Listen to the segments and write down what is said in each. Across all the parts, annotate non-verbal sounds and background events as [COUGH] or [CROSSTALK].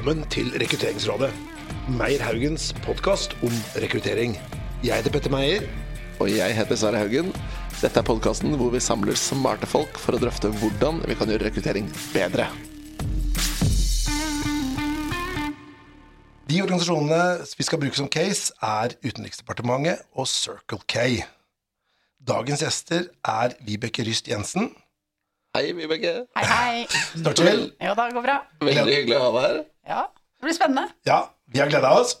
Velkommen til Rekrutteringsrådet. Meyer Haugens podkast om rekruttering. Jeg heter Petter Meyer. Og jeg heter Sverre Haugen. Dette er podkasten hvor vi samler smarte folk for å drøfte hvordan vi kan gjøre rekruttering bedre. De organisasjonene vi skal bruke som case, er Utenriksdepartementet og Circle K. Dagens gjester er Vibeke Ryst Jensen. Hei, Vibeke. Hei, hei. Står til? Jo da, det går bra. Veldig hyggelig å ha deg her. Ja, det blir spennende. Ja, vi har gleda oss.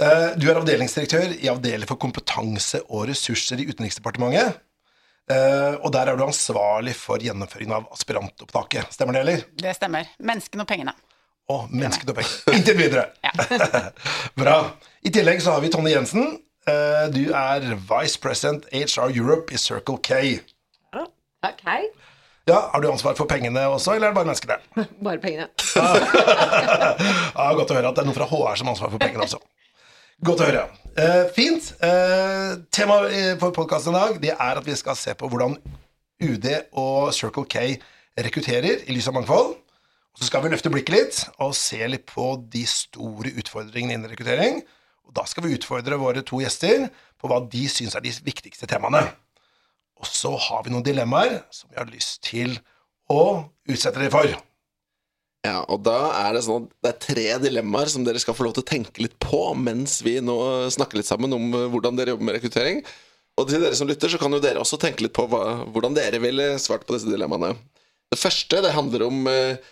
Eh, Du er avdelingsdirektør i Avdeling for kompetanse og ressurser i Utenriksdepartementet. Eh, Og der er du ansvarlig for gjennomføringen av aspirantopptaket. Stemmer det, eller? Det stemmer. Menneskene og pengene. Å, menneskene og pengene. Inntil videre. [LAUGHS] [LAUGHS] Bra. I tillegg så har vi Tonje Jensen. Eh, Du er Vice President HR Europe i Circle K. Ja, Takk, hei. Ja, Har du ansvar for pengene også, eller er det bare menneskene? [LAUGHS] Bare pengene. [LAUGHS] Ja, godt å høre at det er noen fra HR som har ansvar for pengene også. Godt å høre. Eh, fint. Eh, Temaet eh, for podkasten i dag det er at vi skal se på hvordan UD og Circle K rekrutterer i lys av mangfold. Og så skal vi løfte blikket litt og se litt på de store utfordringene innen rekruttering. Og da skal vi utfordre våre to gjester på hva de syns er de viktigste temaene. Og så har vi noen dilemmaer som vi har lyst til å utsette dere for. Ja, og da er det sånn at det er tre dilemmaer som dere skal få lov til å tenke litt på mens vi nå snakker litt sammen om eh, hvordan dere jobber med rekruttering. Og til dere som lytter, så kan jo dere også tenke litt på hva, hvordan dere ville svart på disse dilemmaene. Det første det handler om eh,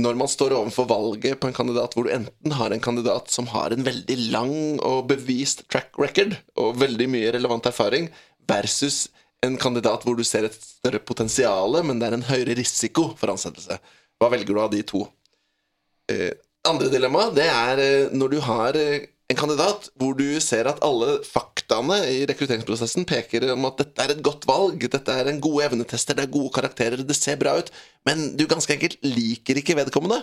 når man står overfor valget på en kandidat hvor du enten har en kandidat som har en veldig lang og bevist track record og veldig mye relevant erfaring, versus en kandidat hvor du ser et større potensial, men det er en høyere risiko for ansettelse. Hva velger du av de to? Eh, andre dilemma det er eh, når du har eh, en kandidat hvor du ser at alle faktaene i rekrutteringsprosessen peker om at dette er et godt valg, dette er en god evnetester, det er gode karakterer, det ser bra ut, men du ganske enkelt liker ikke vedkommende.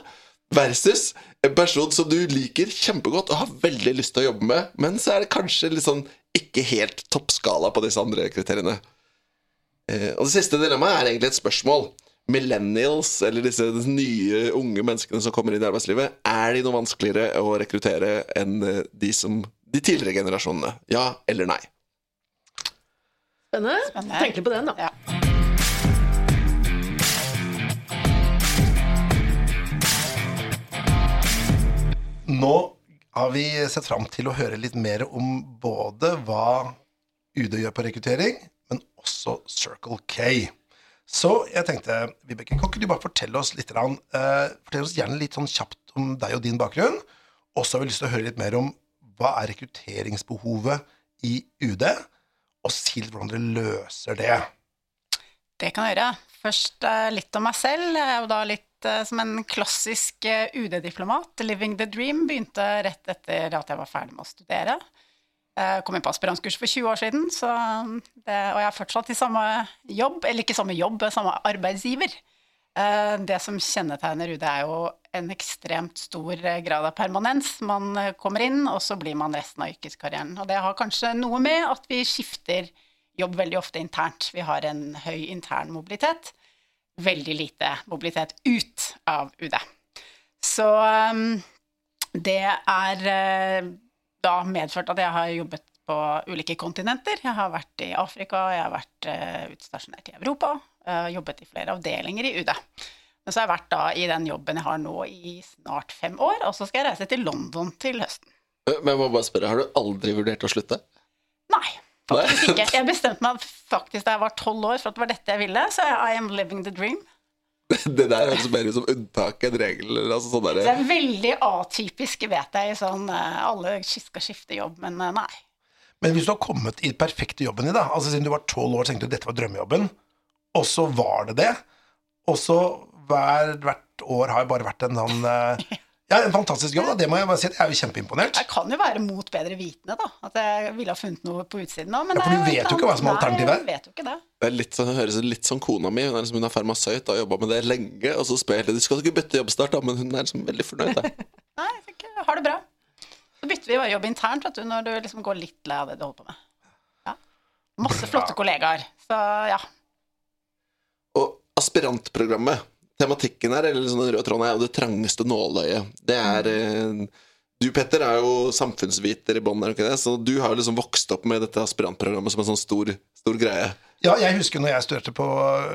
Versus en person som du liker kjempegodt og har veldig lyst til å jobbe med, men så er det kanskje litt sånn ikke helt toppskala på disse andre kriteriene. Eh, og det siste dilemmaet er egentlig et spørsmål. Millennials, eller disse nye, unge menneskene som kommer inn i arbeidslivet, er de noe vanskeligere å rekruttere enn eh, de, som, de tidligere generasjonene? Ja eller nei? Spennende. Spennende. Tenk litt på den, da. Ja. Nå har vi sett fram til å høre litt mer om både hva UD gjør på rekruttering, også Circle K. Så jeg tenkte, Vibeke, kan ikke du bare fortelle oss litt, eh, fortell oss gjerne litt sånn kjapt om deg og din bakgrunn, og så har vi lyst til å høre litt mer om hva er rekrutteringsbehovet i UD, og si litt hvordan dere løser det. Det kan jeg gjøre. Først eh, litt om meg selv. Jeg er jo da litt eh, som en klassisk UD-diplomat. Living the dream. Begynte rett etter at jeg var ferdig med å studere. Jeg kom inn på aspirantkurs for 20 år siden, det, og jeg er fortsatt i samme jobb, eller ikke samme jobb, samme arbeidsgiver. Eh, Det som kjennetegner UD, er jo en ekstremt stor eh, grad av permanens. Man eh, kommer inn, og så blir man resten av yrkeskarrieren. Og det har kanskje noe med at vi skifter jobb veldig ofte internt. Vi har en høy intern mobilitet, veldig lite mobilitet ut av UD. Så eh, det er eh, da medført at jeg har jobbet på ulike kontinenter. Jeg har vært i Afrika, jeg har vært uh, utstasjonert i Europa, uh, jobbet i flere avdelinger i UD. Men så har jeg vært da i den jobben jeg har nå i snart fem år, og så skal jeg reise til London til høsten. Eh, Men jeg må bare spørre, har du aldri vurdert å slutte? Nei, faktisk ikke. Jeg bestemte meg faktisk da jeg var tolv år for at det var dette jeg ville, så I am living the dream. [LAUGHS] Det der høres mer ut som unntak enn regel. Altså sånn Det er veldig atypisk, vet jeg, sånn eh, alle skal skifte jobb, men eh, nei. Men hvis du har kommet i den perfekte jobben din, da, altså siden du var tolv år, tenkte du dette var drømmejobben, og så var det det, og så hver, hvert år har jeg bare vært en sånn eh, [LAUGHS] Ja, en fantastisk jobb, da. Det må jeg bare si. Jeg er jo kjempeimponert. Jeg kan jo være mot bedre vitende, da. At jeg ville ha funnet noe på utsiden òg. Ja, for du vet jo ikke hva som er alternativet er. Nei, vet jo ikke det. det er litt sånn, høres litt som kona mi. Hun er liksom, hun er farmasøyt og har jobba med det lenge. Og så spør jeg Du skal ikke bytte jobb snart, da, men hun er liksom veldig fornøyd. Da. [LAUGHS] Nei, jeg tenker, jeg har det bra. Så bytter vi bare jobb internt, vet du, når du liksom går litt lei av det du holder på med. Ja. Masse flotte kollegaer. Så ja. Og aspirantprogrammet tematikken her, eller sånn den røde tråden, er jo det trangeste nåløyet. Det er eh, Du, Petter, er jo samfunnsviter i bånn? Så du har liksom vokst opp med dette aspirantprogrammet som en sånn stor, stor greie. Ja, jeg husker når jeg studerte på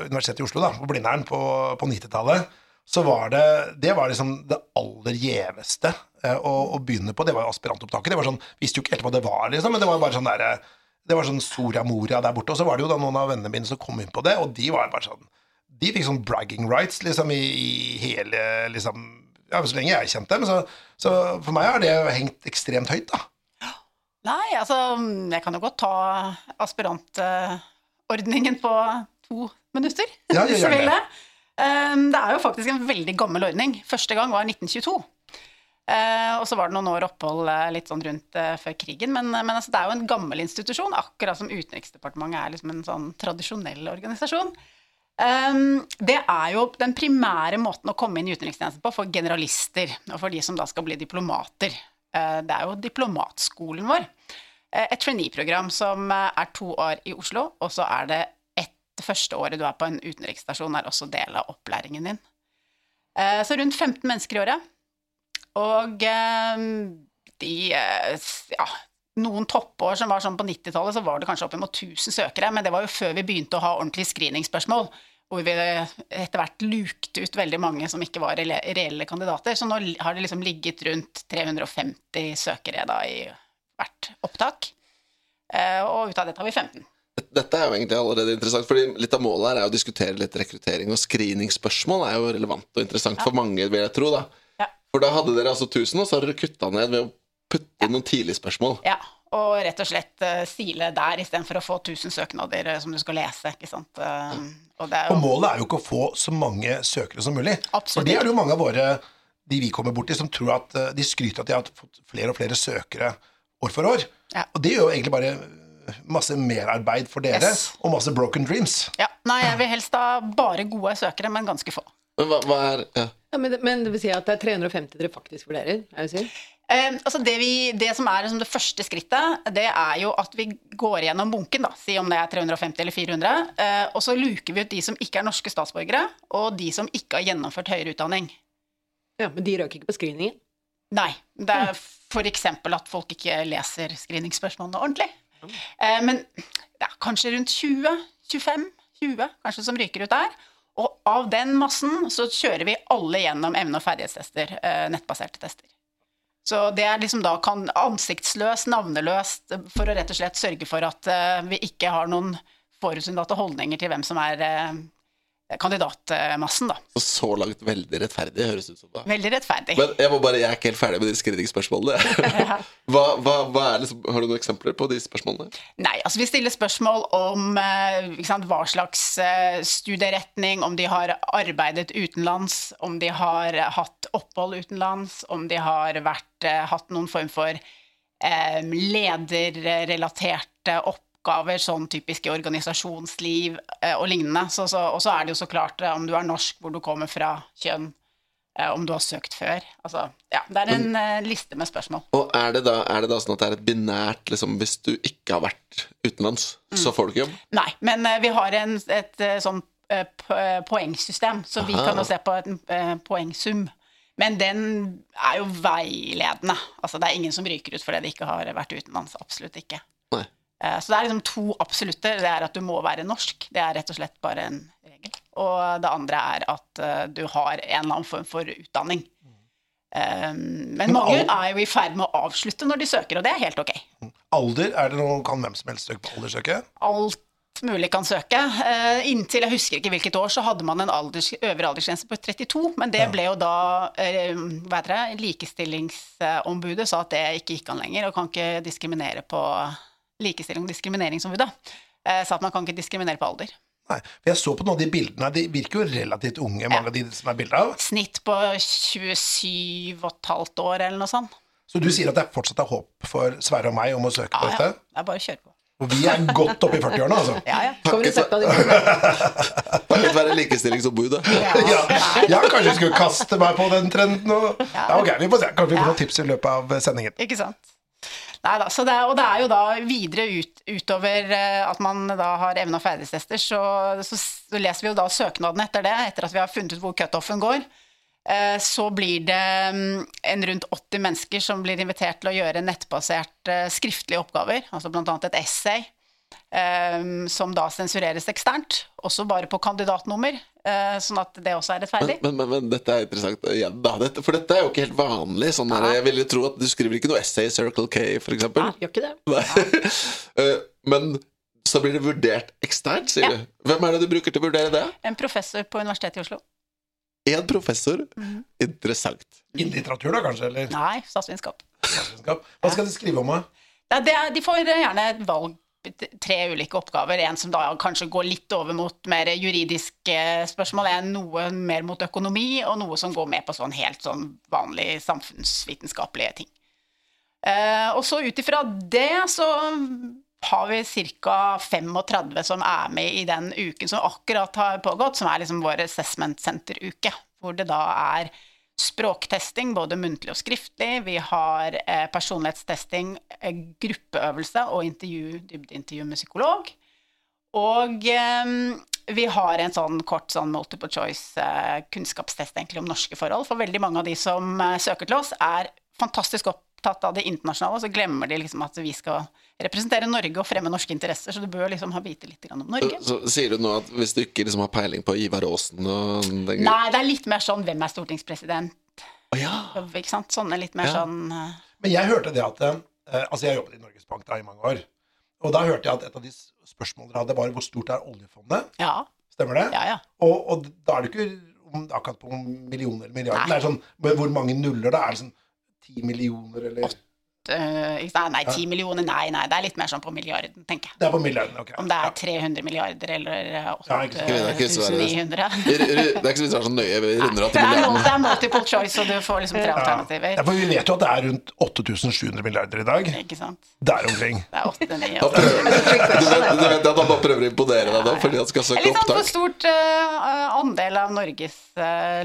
Universitetet i Oslo, da, på Blindern på, på 90-tallet, så var det Det var liksom det aller gjeveste eh, å, å begynne på. Det var jo aspirantopptaket. Det var sånn, Visste jo ikke helt hva det var, liksom, men det var bare sånn derre Det var sånn Soria Moria der borte. Og så var det jo da noen av vennene mine som kom inn på det, og de var bare sånn De fikk sånn bragging rights liksom i, i hele liksom Ja, så lenge jeg kjente dem. Så, så for meg har det hengt ekstremt høyt, da. Nei, altså, jeg kan jo godt ta aspirantordningen på to minutter, Ja, [LAUGHS] hvis du vil det. det. Um, er jo faktisk en veldig gammel ordning. Første gang var 1922. Eh, og så var det noen år opphold eh, litt sånn rundt eh, før krigen. Men, men altså, det er jo en gammel institusjon, akkurat som Utenriksdepartementet er liksom en sånn tradisjonell organisasjon. Um, det er jo den primære måten å komme inn i utenrikstjenesten på for generalister, og for de som da skal bli diplomater. Uh, det er jo diplomatskolen vår. Uh, et trainee-program som eh, er to år i Oslo, og så er det ett første året du er på en utenriksstasjon, er også del av opplæringen din. Uh, Så rundt 15 mennesker i året. Og eh, de Ja, noen toppår som var sånn på 90-tallet, så var det kanskje oppimot 1000 søkere, men det var jo før vi begynte å ha ordentlige screeningspørsmål. Hvor vi etter hvert lukte ut veldig mange som ikke var reelle kandidater. Så nå har det liksom ligget rundt 350 søkere da i hvert opptak. Eh, Og ut av det tar vi 15. Dette er jo egentlig allerede interessant, fordi litt av målet her er å diskutere litt rekruttering, og screeningsspørsmål er jo relevant og interessant for mange, vil jeg tro. da. Ja. For da hadde dere altså 1000, og så har dere kutta ned ved å inn noen tidlige spørsmål. Ja, og rett og slett uh, sile der istedenfor å få 1000 søknader eh, som du skal lese. ikke sant? Eh, og det er Og målet er jo ikke å få så mange søkere som mulig. Absolutt For det er det jo mange av våre de vi kommer borti, som tror at de skryter at de har fått flere og flere søkere år for år. Ja. Og det gjør jo egentlig bare masse merarbeid for dere, Yes. og masse broken dreams. ja, Nei, jeg vil helst ha bare gode søkere, men ganske få. Men hva, hva er ja. Ja, men, men det vil si at det er 350 dere faktisk vurderer? Er det å Eh, altså det, vi, det som er liksom det første skrittet, det er jo at vi går gjennom bunken, da, si om det er 350 eller 400, eh, og så luker vi ut de som ikke er norske statsborgere, og de som ikke har gjennomført høyere utdanning. Ja, Men de røk ikke på screeningen? Nei. Det er f.eks. at folk ikke leser screeningspørsmålene ordentlig. Eh, men ja, kanskje rundt 20, 25, 20 kanskje som ryker ut der. Og av den massen så kjører vi alle gjennom evne- og ferdighetstester, eh, nettbaserte tester. Så det er liksom da kan ansiktsløst, navneløst, for å rett og slett sørge for at eh, vi ikke har noen forutsinntatte holdninger til hvem som er eh, kandidatmassen, da. Så, så langt veldig rettferdig, høres det ut som. da. Veldig rettferdig. Men jeg må bare, jeg er ikke helt ferdig med de screeningsspørsmålene. [LAUGHS] [LAUGHS] hva, hva, hva er liksom, har du noen eksempler på de spørsmålene? Nei, altså vi stiller spørsmål om eh, sant, hva slags eh, studieretning, om de har arbeidet utenlands, om de har hatt opphold utenlands, om de har vært, eh, hatt noen form for eh, lederrelaterte oppgaver, sånn typisk i organisasjonsliv eh, og lignende. Så, så, og så er det jo så klart eh, om du er norsk, hvor du kommer fra, kjønn, eh, om du har søkt før. Altså, ja, det er en eh, liste med spørsmål. Og er det, da, er det da sånn at det er et binært liksom, Hvis du ikke har vært utenlands, så får du ikke jobb? Nei, men eh, vi har en, et sånn po- poengsystem, så vi kan jo se på en poengsum. Men den er jo veiledende. Altså, det er ingen som ryker ut fordi de ikke har vært utenlands. Absolutt ikke. Nei. Eh, Så det er liksom to absolutter. Det er at du må være norsk. Det er rett og slett bare en regel. Og det andre er at eh, du har en eller annen form for utdanning. Eh, Men mange er jo i ferd med å avslutte når de søker, og det er helt ok. Alder, er det noe, kan hvem som helst søke på alderssøke? alt mulig kan søke. Inntil, jeg husker ikke hvilket år, så hadde man en alders, øvre aldersgrense på 32, men det ble jo da hva heter det, Likestillingsombudet sa at det ikke gikk an lenger, og kan ikke diskriminere på Likestilling og diskrimineringsombudet eh, sa at man kan ikke diskriminere på alder. Nei, for jeg så på noen av de bildene, de virker jo relativt unge, mange av de som er bilder av. Snitt på 27,5 år eller noe sånt. Så du sier at det fortsatt er håp for Sverre og meg om å søke på dette? ja. Det er bare å kjøre på. Og vi er godt oppe i 40-årene, altså. Ja, ja. Kommer du søknad i Takket være likestillingsombudet. Ja, [LAUGHS] Ja, ja, kanskje vi skulle kaste meg på den trenden og... Ja, ok, vi får se. Kanskje vi får noen tips i løpet av sendingen. Ikke sant. Neida, det, og det er jo da videre ut, utover eh, at man da har evne- og ferdighetstester, så, så, så leser vi jo da søknaden etter det, etter at vi har funnet ut hvor cutoffen går. Eh, Så blir det mm, en rundt 80 mennesker som blir invitert til å gjøre nettbasert eh, skriftlige oppgaver, altså bl.a. et essay, som da sensureres eksternt, også bare på kandidatnummer, sånn at det også er rettferdig. Men, men, men, men dette er interessant ja, da. Dette, for dette er jo ikke helt vanlig. Sånn her, jeg ville tro at Du skriver ikke noe essay i Circle K, eksempel. Nei, gjør ikke det. Nei. [LAUGHS] Eh, men så blir det vurdert eksternt, sier Ja. du. Hvem er det du bruker til å vurdere det? En professor på Universitetet i Oslo. Én professor. Mhm. Interessant. I litteratur, da, kanskje? Eller Nei, statsvitenskap. statsvitenskap. Hva skal de skrive om, da? Ja, er, de får gjerne et valg tre ulike oppgaver. En som da kanskje går litt over mot mer juridiske spørsmål, en noe mer mot økonomi, og noe som går med på sånn helt sånn vanlig samfunnsvitenskapelige ting. Eh, og så ut ifra det så har vi ca. 35 som er med i den uken som akkurat har pågått, som er liksom vår assessment center-uke, hvor det da er språktesting, både muntlig og skriftlig. Vi har eh, personlighetstesting, eh, gruppeøvelse og intervju, dybdeintervju med psykolog. Og eh, vi har en sånn kort sånn multiple choice eh, egentlig om norske forhold. For veldig mange av de som eh, søker til oss, er fantastisk opptatt av det internasjonale, og så glemmer de liksom at vi skal representere Norge og fremme norske interesser, så du bør liksom ha vite litt om Norge. så sier du nå at hvis du ikke liksom har peiling på Ivar Aasen og den Nei, det er litt mer sånn hvem er stortingspresident? Å ja. Ikke sant? Sånne litt mer Ja. sånn uh... Men jeg hørte det at uh, Altså, jeg jobbet i Norges Bank da i mange år. Og da hørte jeg at et av de spørsmålene dere hadde, var hvor stort er oljefondet? Ja, Stemmer det? ja, ja. Og, og da er det ikke om, akkurat på millioner eller milliarder. Nei. Det er sånn hvor mange nuller da? Er det sånn ti millioner, eller sant? Eh, nei, 10 millioner, nei, nei. Det er litt mer sånn på milliarden, tenker jeg. Det er på milliarden, ok. Om det er 300 milliarder eller eh, 8900. Det er ikke så vi tar så sånn nøye, vi runder av til milliarden. Det er multiple choice, så du får liksom tre alternativer. Ja, for vi vet jo at det er rundt 8700 milliarder i dag. Ikke sant. Der omkring. Det er 8, 9, 8. Du vet at han bare prøver å imponere deg da, fordi han skal søke sånn opptak? Litt sånn hvor stort eh, andel av Norges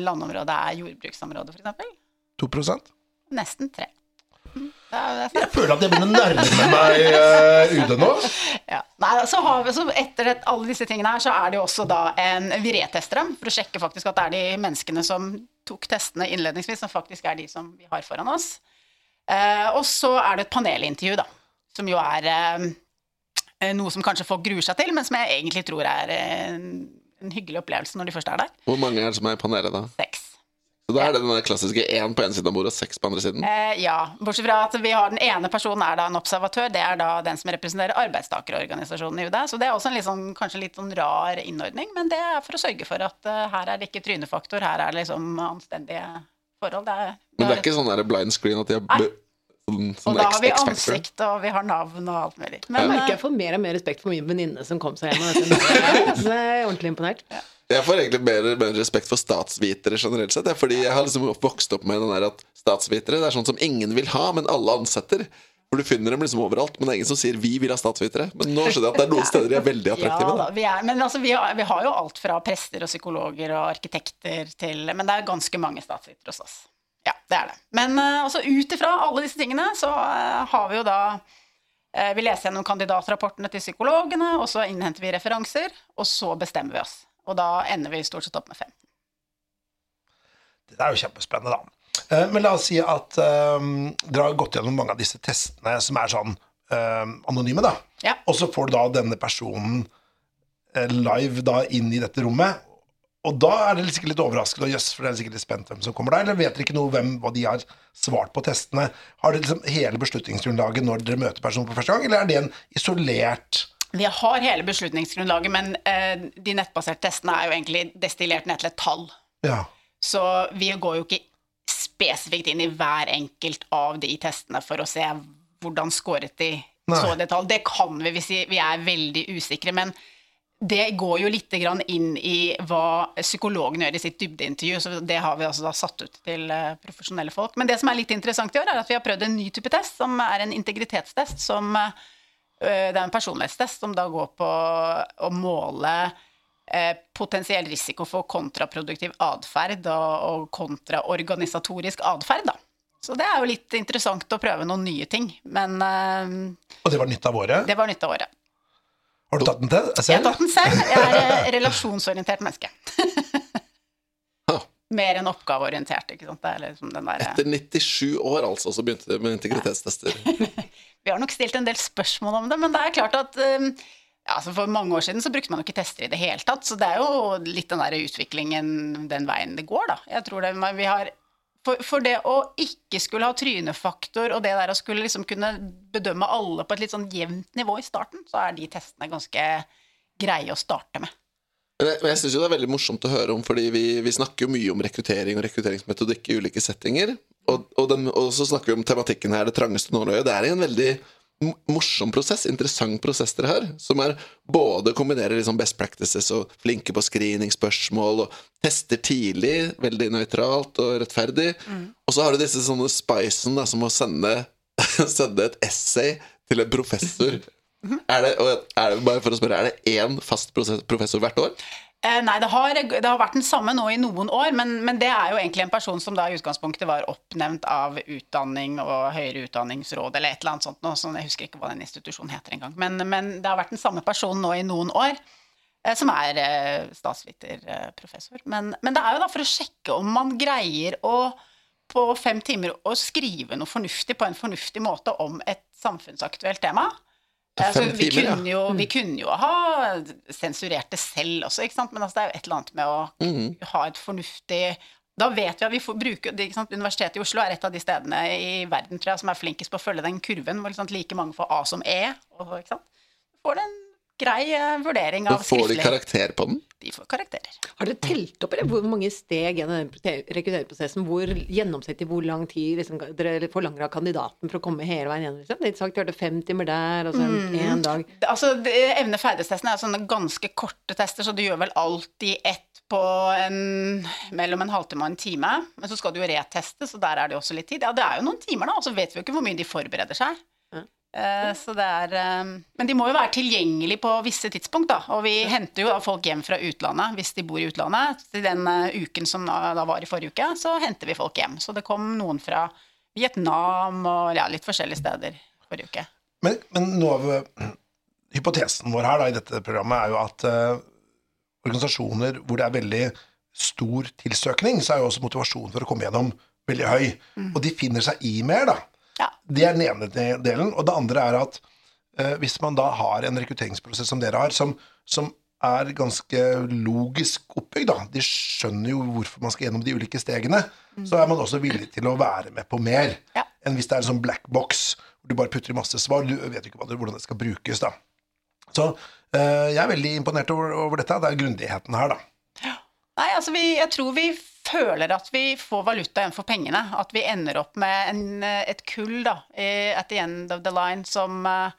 landområde er jordbruksområde, f.eks.? 2 Nesten 3 jeg føler at jeg begynner å nærme meg uh, UD nå. [LAUGHS] Ja. Nei, så har vi, så etter det, alle disse tingene her, så er det jo også da en Vi retester dem for å sjekke faktisk at det er de menneskene som tok testene innledningsvis, som faktisk er de som vi har foran oss. Eh, og så er det et panelintervju, da, som jo er eh, noe som kanskje folk gruer seg til, men som jeg egentlig tror er eh, en, en hyggelig opplevelse når de først er der. Hvor mange er det som er i panelet, da? Seks. Så Da er det den klassiske én på ene siden av bordet og seks på andre siden. Eh, ja, bortsett fra at vi har den ene personen er da en observatør, det er da den som representerer arbeidstakerorganisasjonen i UD. Så det er også en litt sånn, kanskje litt sånn rar innordning, men det er for å sørge for at uh, her er det ikke trynefaktor, her er det liksom anstendige forhold. Det er, Men det er ikke sånn der blind screen at de har b- sånn, og sånn da har vi ansikt, og vi har navn og alt mulig. Jeg Men merker jeg eh, får mer og mer respekt for min venninne som kom seg hjem. [LAUGHS] Så jeg er ordentlig imponert. Jeg får egentlig mer, mer respekt for statsvitere generelt sett. Fordi jeg har liksom vokst opp med den der at statsvitere det er sånn som ingen vil ha, men alle ansetter. For du finner dem liksom overalt, men det er ingen som sier 'vi vil ha statsvitere'. Men nå skjønner jeg at det er noen [LAUGHS] steder de er veldig attraktive. Ja, da. da, vi er, men altså, vi, har, vi har jo alt fra prester og psykologer og arkitekter til Men det er ganske mange statsvitere hos oss. Ja, det er det. Men uh, altså, ut ifra alle disse tingene så uh, har vi jo da uh, Vi leser gjennom kandidatrapportene til psykologene, og så innhenter vi referanser, og så bestemmer vi oss. Og da ender vi stort sett opp med 15. Det er jo kjempespennende, da. Eh, Men la oss si at um, dere har gått gjennom mange av disse testene som er sånn um, anonyme, da. Ja. Og så får du da denne personen live da inn i dette rommet. Og da er dere sikkert litt overrasket, og jøss, for dere er sikkert litt spent hvem som kommer der. Eller vet dere ikke noe hvem, hva de har svart på testene? Har dere liksom hele beslutningsgrunnlaget når dere møter personen for første gang, eller er det en isolert Vi har hele beslutningsgrunnlaget, men eh, de nettbaserte testene er jo egentlig destillert ned til et tall. Ja. Så vi går jo ikke spesifikt inn i hver enkelt av de testene for å se hvordan skåret de Nei. så detalj. Det kan vi hvis vi er veldig usikre, men det går jo litt grann inn i hva psykologen gjør i sitt dybdeintervju, så det har vi altså da satt ut til eh, profesjonelle folk. Men det som er litt interessant i år, er at vi har prøvd en ny type test, som er en integritetstest, som eh, det er en personlighetstest som da går på å måle eh, potensiell risiko for kontraproduktiv atferd og, kontraorganisatorisk atferd. da. Så det er jo litt interessant å prøve noen nye ting. Men eh, Og det var nytt av året. det var nytt av året. Har du tatt den til Jeg har tatt den selv. Jeg er eh, relasjonsorientert menneske. [LAUGHS] Mer enn oppgaveorientert, ikke sant. Liksom der, Etter 97 år, altså, så begynte det med integritetstester. [LAUGHS] Vi har nok stilt en del spørsmål om det, men det er klart at um, ja, altså For mange år siden så brukte man jo ikke tester i det hele tatt, så det er jo litt den der utviklingen den veien det går, da. Jeg tror det, vi har for, for det å ikke skulle ha trynefaktor og det der å skulle liksom kunne bedømme alle på et litt sånn jevnt nivå i starten, så er de testene ganske greie å starte med. Men jeg, synes jo det er veldig morsomt å høre om, fordi vi, vi snakker jo mye om rekruttering og rekrutteringsmetodikk i ulike settinger. Og, og, den, og så snakker vi om tematikken her, det trangeste nåløyet. Det er en veldig morsom prosess, interessant prosess dere har, som er både kombinerer liksom best practices og flinke på screeningspørsmål og tester tidlig, veldig nøytralt og rettferdig. Og så har du disse sånne spicen da, som å sende, [LAUGHS] sende et essay til en professor. Er det, er det, bare for å spørre, er det én fast professor hvert år? Eh, nei, det har, det har vært den samme nå i noen år, men, men det er jo egentlig en person som da i utgangspunktet var oppnevnt av Utdanning og høyere utdanningsråd eller et eller annet sånt. Nå, sånn, jeg husker ikke hva den institusjonen heter engang. Men, men det har vært den samme personen nå i noen år. eh, Som er eh, statsviterprofessor. Men, men det er jo da for å sjekke om man greier å på fem timer å skrive noe fornuftig på en fornuftig måte om et samfunnsaktuelt tema. Altså, vi, timer, kunne jo, vi kunne jo ha sensurert det selv også, men altså, det er jo et eller annet med å mm. ha et fornuftig Da vet vi at vi får bruke det? Universitetet i Oslo er et av de stedene i verden tror jeg, som er flinkest på å følge den kurven, hvor like mange får A som E. Og? Får en grei eh, vurdering av skriftlig. får de karakter på den. De får karakterer. Har dere telt opp eller, hvor mange steg gjennom den rekrutteringsprosessen? Hvor gjennomsnittlig hvor lang tid liksom, dere forlanger av kandidaten for å komme hele veien gjennom? Liksom? Det er sagt, hørte fem timer der, og så en, en dag. Altså, Evne-ferdighetstestene er sånne ganske korte tester, så du gjør vel alltid ett på en, mellom en halvtime og en time. Men så skal du jo reteste, så der er det også litt tid. Ja, det er jo noen timer, da, og så vet vi jo ikke hvor mye de forbereder seg. Eh, så det er eh, Men de må jo være tilgjengelige på visse tidspunkt, da. Og vi henter jo folk hjem fra utlandet hvis de bor i utlandet. Til den eh, uken som da, var i forrige uke, så henter vi folk hjem. Så det kom noen fra Vietnam og ja, litt forskjellige steder forrige uke. Men, men noe av hypotesen vår her da, i dette programmet er jo at uh, organisasjoner hvor det er veldig stor tilsøkning, så er jo også motivasjonen for å komme gjennom veldig høy. Og de finner seg i mer, da. Ja. Det er den ene delen. Og det andre er at eh, hvis man da har en rekrutteringsprosess som dere har, som, som er ganske logisk oppbygd, da. De skjønner jo hvorfor man skal gjennom de ulike stegene. Så er man også villig til å være med på mer Ja. enn hvis det er en sånn black box hvor du bare putter i masse svar. Du vet jo ikke det, hvordan det skal brukes, da. Så eh, jeg er veldig imponert over, over dette. Det er grundigheten her, da. Nei, altså vi, jeg tror vi føler at vi får valuta igjen for pengene. At vi ender opp med en, et kull da, at the end of the line som eh,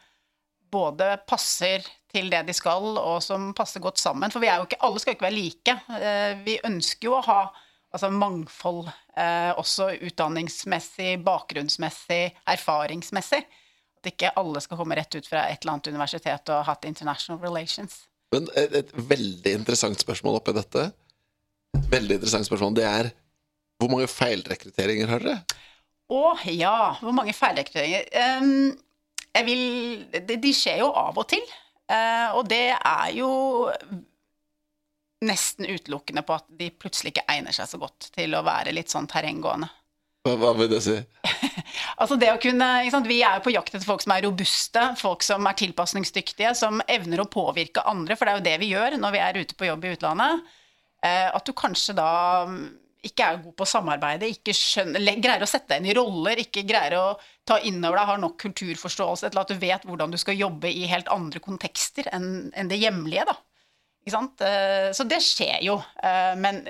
både passer til det de skal, og som passer godt sammen. For vi er jo ikke, alle skal jo ikke være like. Eh, Vi ønsker jo å ha altså mangfold, eh, også utdanningsmessig, bakgrunnsmessig, erfaringsmessig. At ikke alle skal komme rett ut fra et eller annet universitet og ha hatt international relations. Men et, et veldig interessant spørsmål oppi dette Et veldig interessant spørsmål Det er hvor mange feilrekrutteringer har dere? Å ja, hvor mange feilrekrutteringer? Um, jeg vil de, de skjer jo av og til. Uh, og det er jo nesten utelukkende på at de plutselig ikke egner seg så godt til å være litt sånn terrenggående. Hva, hva vil det si? [LAUGHS] Altså det å kunne? Vi er jo på jakt etter folk som er robuste, folk som er tilpasningsdyktige, som evner å påvirke andre, for det er jo det vi gjør når vi er ute på jobb i utlandet. Eh, at du kanskje da mm, ikke er god på å samarbeide, ikke skjønner, greier å sette deg inn i roller, ikke greier å ta inn over deg, har nok kulturforståelse til at du vet hvordan du skal jobbe i helt andre kontekster enn det hjemlige. da. Ikke sant? Eh, Så det skjer jo, eh, men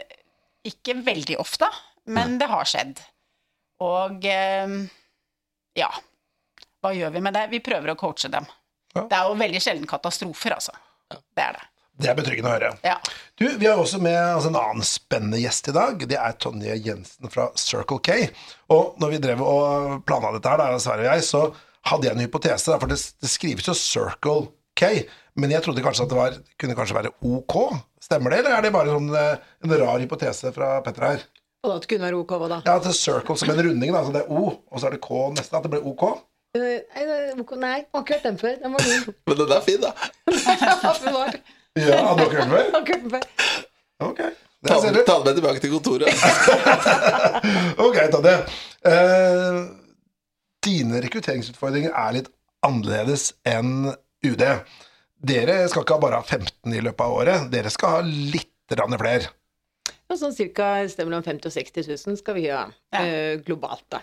ikke veldig ofte. Men det har skjedd. Og ja, hva gjør vi med det? Vi prøver å coache dem. Ja. Det er jo veldig sjelden katastrofer, altså. Det er det. Det er betryggende å høre. Ja. Du, Vi har også med altså, en annen spennende gjest i dag. Det er Tonje Jensen fra Circle K. Og når vi drev og planla dette her, da, Sverre og jeg, så hadde jeg en hypotese. Da, for det, det skrives jo Circle K, men jeg trodde kanskje at det var, kunne kanskje være OK. Stemmer det, eller er det bare sånn, eh, en rar hypotese fra Petter her? Og da kunne være OK, hva da? Ja, at det er circle som en runding, da. Så det er O, og så er det K neste. At det blir OK. Eh, Nei, det Nei, jeg har ikke hørt den før. Den var god. [LAUGHS] Men den er fin, da. [LAUGHS] Ja, hadde dere hørt den før? Ok. Det Ta, ser du. ta den med tilbake til kontoret. [LAUGHS] Ok, Tadde. Eh, dine rekrutteringsutfordringer er litt annerledes enn UD. Dere skal ikke bare ha 15 i løpet av året, dere skal ha litt flere. Ja, sånn sted mellom 50 og 60 000 skal vi ha Ja. eh, globalt, da.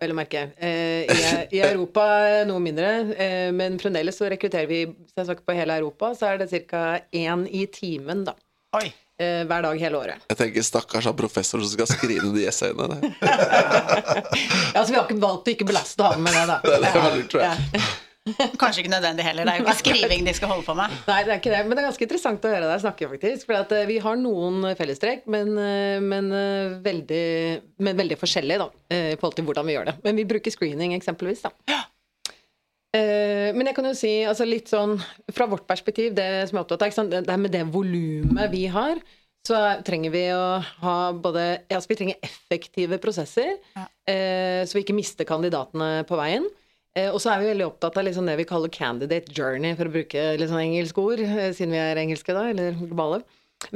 Vel å merke. Eh, i, I Europa noe mindre, eh, men fremdeles så rekrutterer vi på hele Europa, så er det ca. én i timen, da. Oi. Eh, hver dag hele året. Jeg tenker stakkars han professor som skal skrive de essayene. [LAUGHS] Ja, så vi har ikke valgt å ikke belaste ham med det, da. Det er veldig lurt, tror jeg. Ja. Kanskje ikke nødvendig heller. Det er jo ikke skriving de skal holde på med. Nei, det er ikke det. Men det er ganske interessant å høre deg snakke, faktisk. For at, eh, vi har noen fellestrekk, men, eh, men, eh, veldig, men veldig forskjellig, da. I forhold til hvordan vi gjør det. Men vi bruker screening, eksempelvis, da. Men jeg kan jo si, altså litt sånn fra vårt perspektiv, det som jeg er opptatt av, det er med det volumet vi har, så trenger vi å ha både altså vi trenger effektive prosesser, Ja. så vi ikke mister kandidatene på veien. Eh, og så er vi veldig opptatt av liksom det vi kaller candidate journey, for å bruke litt sånn engelsk ord, eh, siden vi er engelske da, eller globale.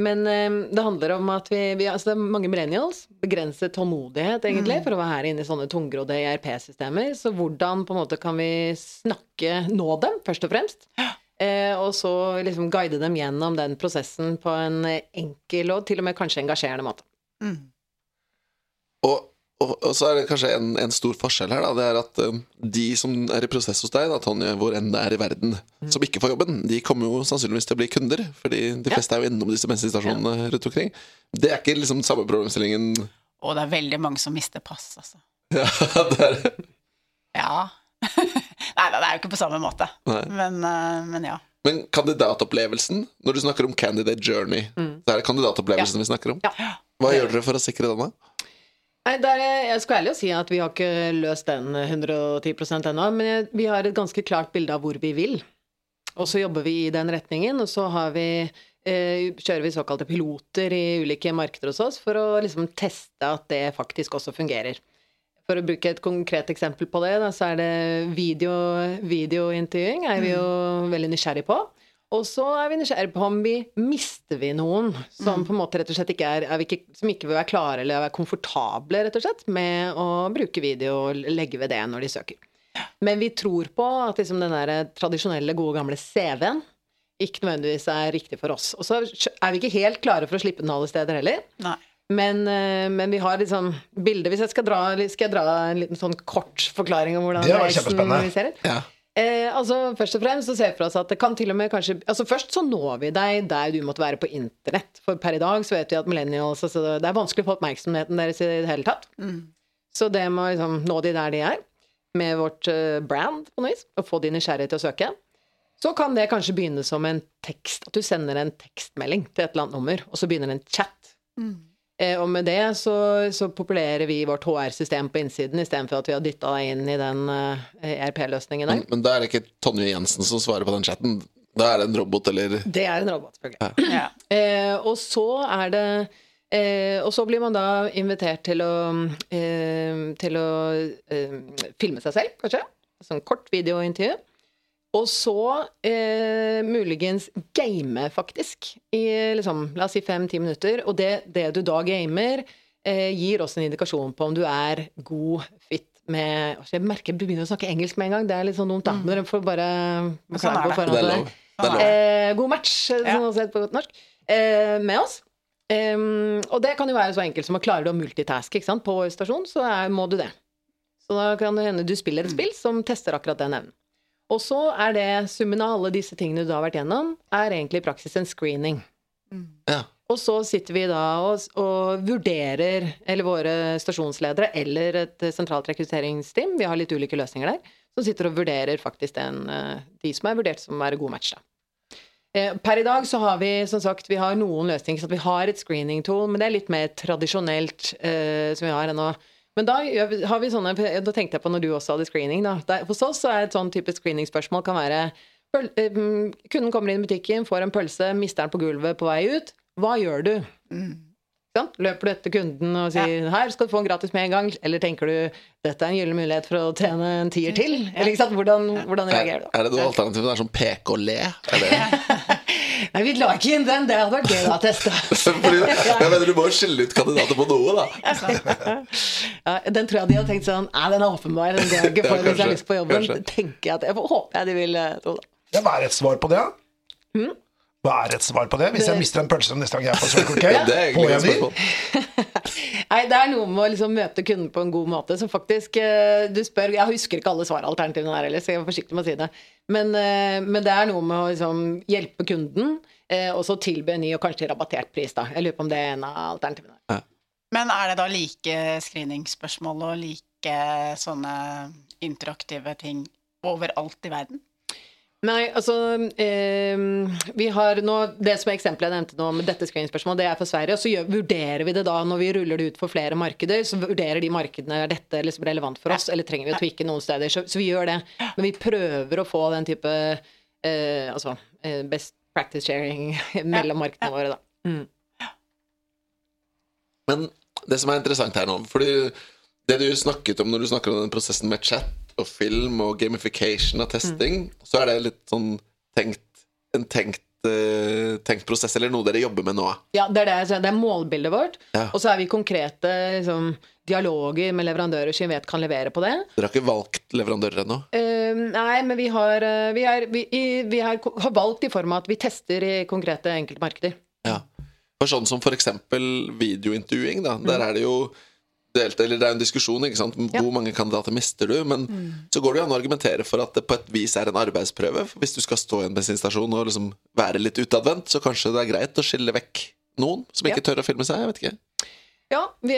Men eh, det handler om at vi, vi altså det er mange millennials, begrenset tålmodighet egentlig, for å være her inne i sånne tungrodde ERP-systemer. Så hvordan på en måte kan vi snakke, nå dem, først og fremst? Eh, og så liksom guide dem gjennom den prosessen på en enkel og til og med kanskje engasjerende måte. Mm. Og, og, og så er det kanskje en, en stor forskjell her, da. Det er at um, de som er i prosess hos deg, da, Tonje, hvor enn det er i verden, som ikke får jobben, de kommer jo sannsynligvis til å bli kunder. Fordi de Ja. fleste er jo innom disse bensinstasjonene rundt omkring. Det er ikke liksom samme problemstillingen Og det er veldig mange som mister pass, altså. [LAUGHS] Ja, det er Ja. [LAUGHS] Nei da, det er jo ikke på samme måte. Men, eh, men ja. Men kandidatopplevelsen, når du snakker om candidate journey, så er det kandidatopplevelsen vi snakker om. Ja. Hva gjør dere for å sikre denne? Nei, der, er- jeg skal ærlig si at vi har ikke løst den 110% ennå, men vi har et ganske klart bilde av hvor vi vil. Og så jobber vi i den retningen, og så har vi, eh, kjører vi såkalte piloter i ulike markeder hos oss for å liksom teste at det faktisk også fungerer. For å bruke et konkret eksempel på det, da, så er det video, videointervjuing er vi jo veldig nysgjerrig på. Og så er vi nysgjerrige på om vi mister vi noen som på en måte rett og slett ikke er, er vi ikke, som ikke vil være klare eller være komfortable rett og slett med å bruke video og legge ved det når de søker. Men vi tror på at liksom den der tradisjonelle, gode, gamle CV-en ikke nødvendigvis er riktig for oss. Og så er vi ikke helt klare for å slippe den alle steder heller. Nei. Men, eh, men vi har liksom bilder Hvis jeg skal dra, skal jeg dra en liten sånn kort forklaring om hvordan reisen vi ser ut? Ja. Eh, altså, først og fremst så ser vi for oss at det kan til og med kanskje Altså, først så når vi deg der du måtte være på internett. For per i dag så vet vi at millennials altså, Det er vanskelig å få oppmerksomheten deres i det hele tatt. Så det må liksom nå de der de er, med vårt eh, brand på noe vis, og få de nysgjerrige til å søke. Så kan det kanskje begynne som en tekst, at du sender en tekstmelding til et eller annet nummer, og så begynner en chat. Eh, og med det så, så populerer vi vårt HR-system på innsiden, istedenfor at vi har dytta deg inn i den eh, ERP-løsningen der. Men, men da er det ikke Tonje Jensen som svarer på den chatten. Da er det en robot eller Det er en robot, selvfølgelig. Ja. Eh, og så er det eh, Og så blir man da invitert til å eh, Til å eh, filme seg selv, kanskje. Sånn kort videointervju. Og så eh, muligens game, faktisk. I liksom, la oss si fem-ti minutter. Og det, det du da gamer, eh, gir oss en indikasjon på om du er god fit med altså, Jeg merker jeg begynner å snakke engelsk med en gang. Det er litt sånn dumt, da. Men dere får bare sånn på forhånd. Eh, god match, Ja. sånn sett på godt norsk, eh, med oss. Um, og det kan jo være så enkelt som å klare å multitaske på stasjon, så er, må du det. Så da kan det hende du spiller et spill som tester akkurat den evnen. Og så er det summen av alle disse tingene du har vært gjennom, er egentlig i praksis en screening. Ja. Og så sitter vi da og, og vurderer, eller våre stasjonsledere eller et sentralt rekrutteringsteam, vi har litt ulike løsninger der, som sitter og vurderer faktisk den, eh, de som er vurdert som være god match. Da. Eh, Per i dag så har vi som sagt, vi har noen løsninger, så vi har et screening tool, men det er litt mer tradisjonelt eh, som vi har ennå. Men da har vi sånne, da tenkte jeg på når du også hadde screening. Da. Der, hos oss så er et sånn type screeningspørsmål kan være pøl, eh, Kunden kommer inn i butikken, får en pølse, mister den på gulvet på vei ut. Hva gjør du? Mm. Sånn? Løper du etter kunden og sier 'her skal du få en gratis med en gang', eller tenker du 'dette er en gyllen mulighet for å tjene en tier til'? Eller ikke sant? Hvordan, hvordan Er, reagerer du? er det noe alternativ? Det er sånn peke og le? Er det? [LAUGHS] Nei, vi la ikke inn den, det hadde vært gøy å teste. [LAUGHS] Fordi, [LAUGHS] jeg mener, Du må jo skille ut kandidater på noe, da. Ja, den tror jeg de hadde tenkt sånn Nei, den er åpenbar, den går ikke for Ja, hvis jeg har lyst på jobben. kanskje. Tenker jeg at Jeg håper jeg de vil eh, tro det. Ja, hva er et svar på det, da? Hmm? Hva er et svar på det? Hvis jeg mister en pølse neste gang jeg er på Circle K, Det er får egentlig et jeg de? [LAUGHS] Nei, det er noe med å liksom møte kunden på en god måte. Så faktisk, eh, du spør Jeg husker ikke alle svaralternativene her heller, så jeg er forsiktig med å si det. Men, eh, men det er noe med å liksom hjelpe kunden, eh, og så tilby en ny og kanskje rabattert pris, da. Jeg lurer på om det er en av alternativene. Men er det da like screeningspørsmål og like sånne interaktive ting overalt i verden? Nei, altså eh, Vi har nå Det som er eksempelet jeg nevnte nå med dette screeningspørsmålet, det er for Sverige. Og så gjør, vurderer vi det da når vi ruller det ut for flere markeder. Så vurderer de markedene er dette liksom relevant for oss, eller trenger vi å tweake noen steder. Så, så vi gjør det. Men vi prøver å få den type eh, altså eh, best practice sharing [LAUGHS] mellom markedene våre, da. Mm. Men det som er interessant her nå Fordi det du snakket om når du snakker om den prosessen med chat og film og gamification av testing, så er det litt sånn tenkt, en tenkt, uh, tenkt prosess, eller noe dere jobber med nå? Ja, det er det. Det er målbildet vårt. Ja. Og så er vi konkrete liksom, dialoger med leverandører som vi vet kan levere på det. Dere har ikke valgt leverandører ennå? Uh, nei, men vi har, eh, vi, er, vi, vi har, har valgt i form av at vi tester i konkrete enkeltmarkeder. Ja. For sånn som eksempel videointervjuing, da. Der er det jo delt, eller det er en diskusjon, ikke sant. Ja. Hvor mange kandidater mister du? Men så går det jo an å argumentere for at det på et vis er en arbeidsprøve. For hvis du skal stå i en bensinstasjon og liksom være litt utadvendt, så kanskje det er greit å skille vekk noen som ikke Ja. tør å filme seg. Jeg vet ikke. Ja, vi,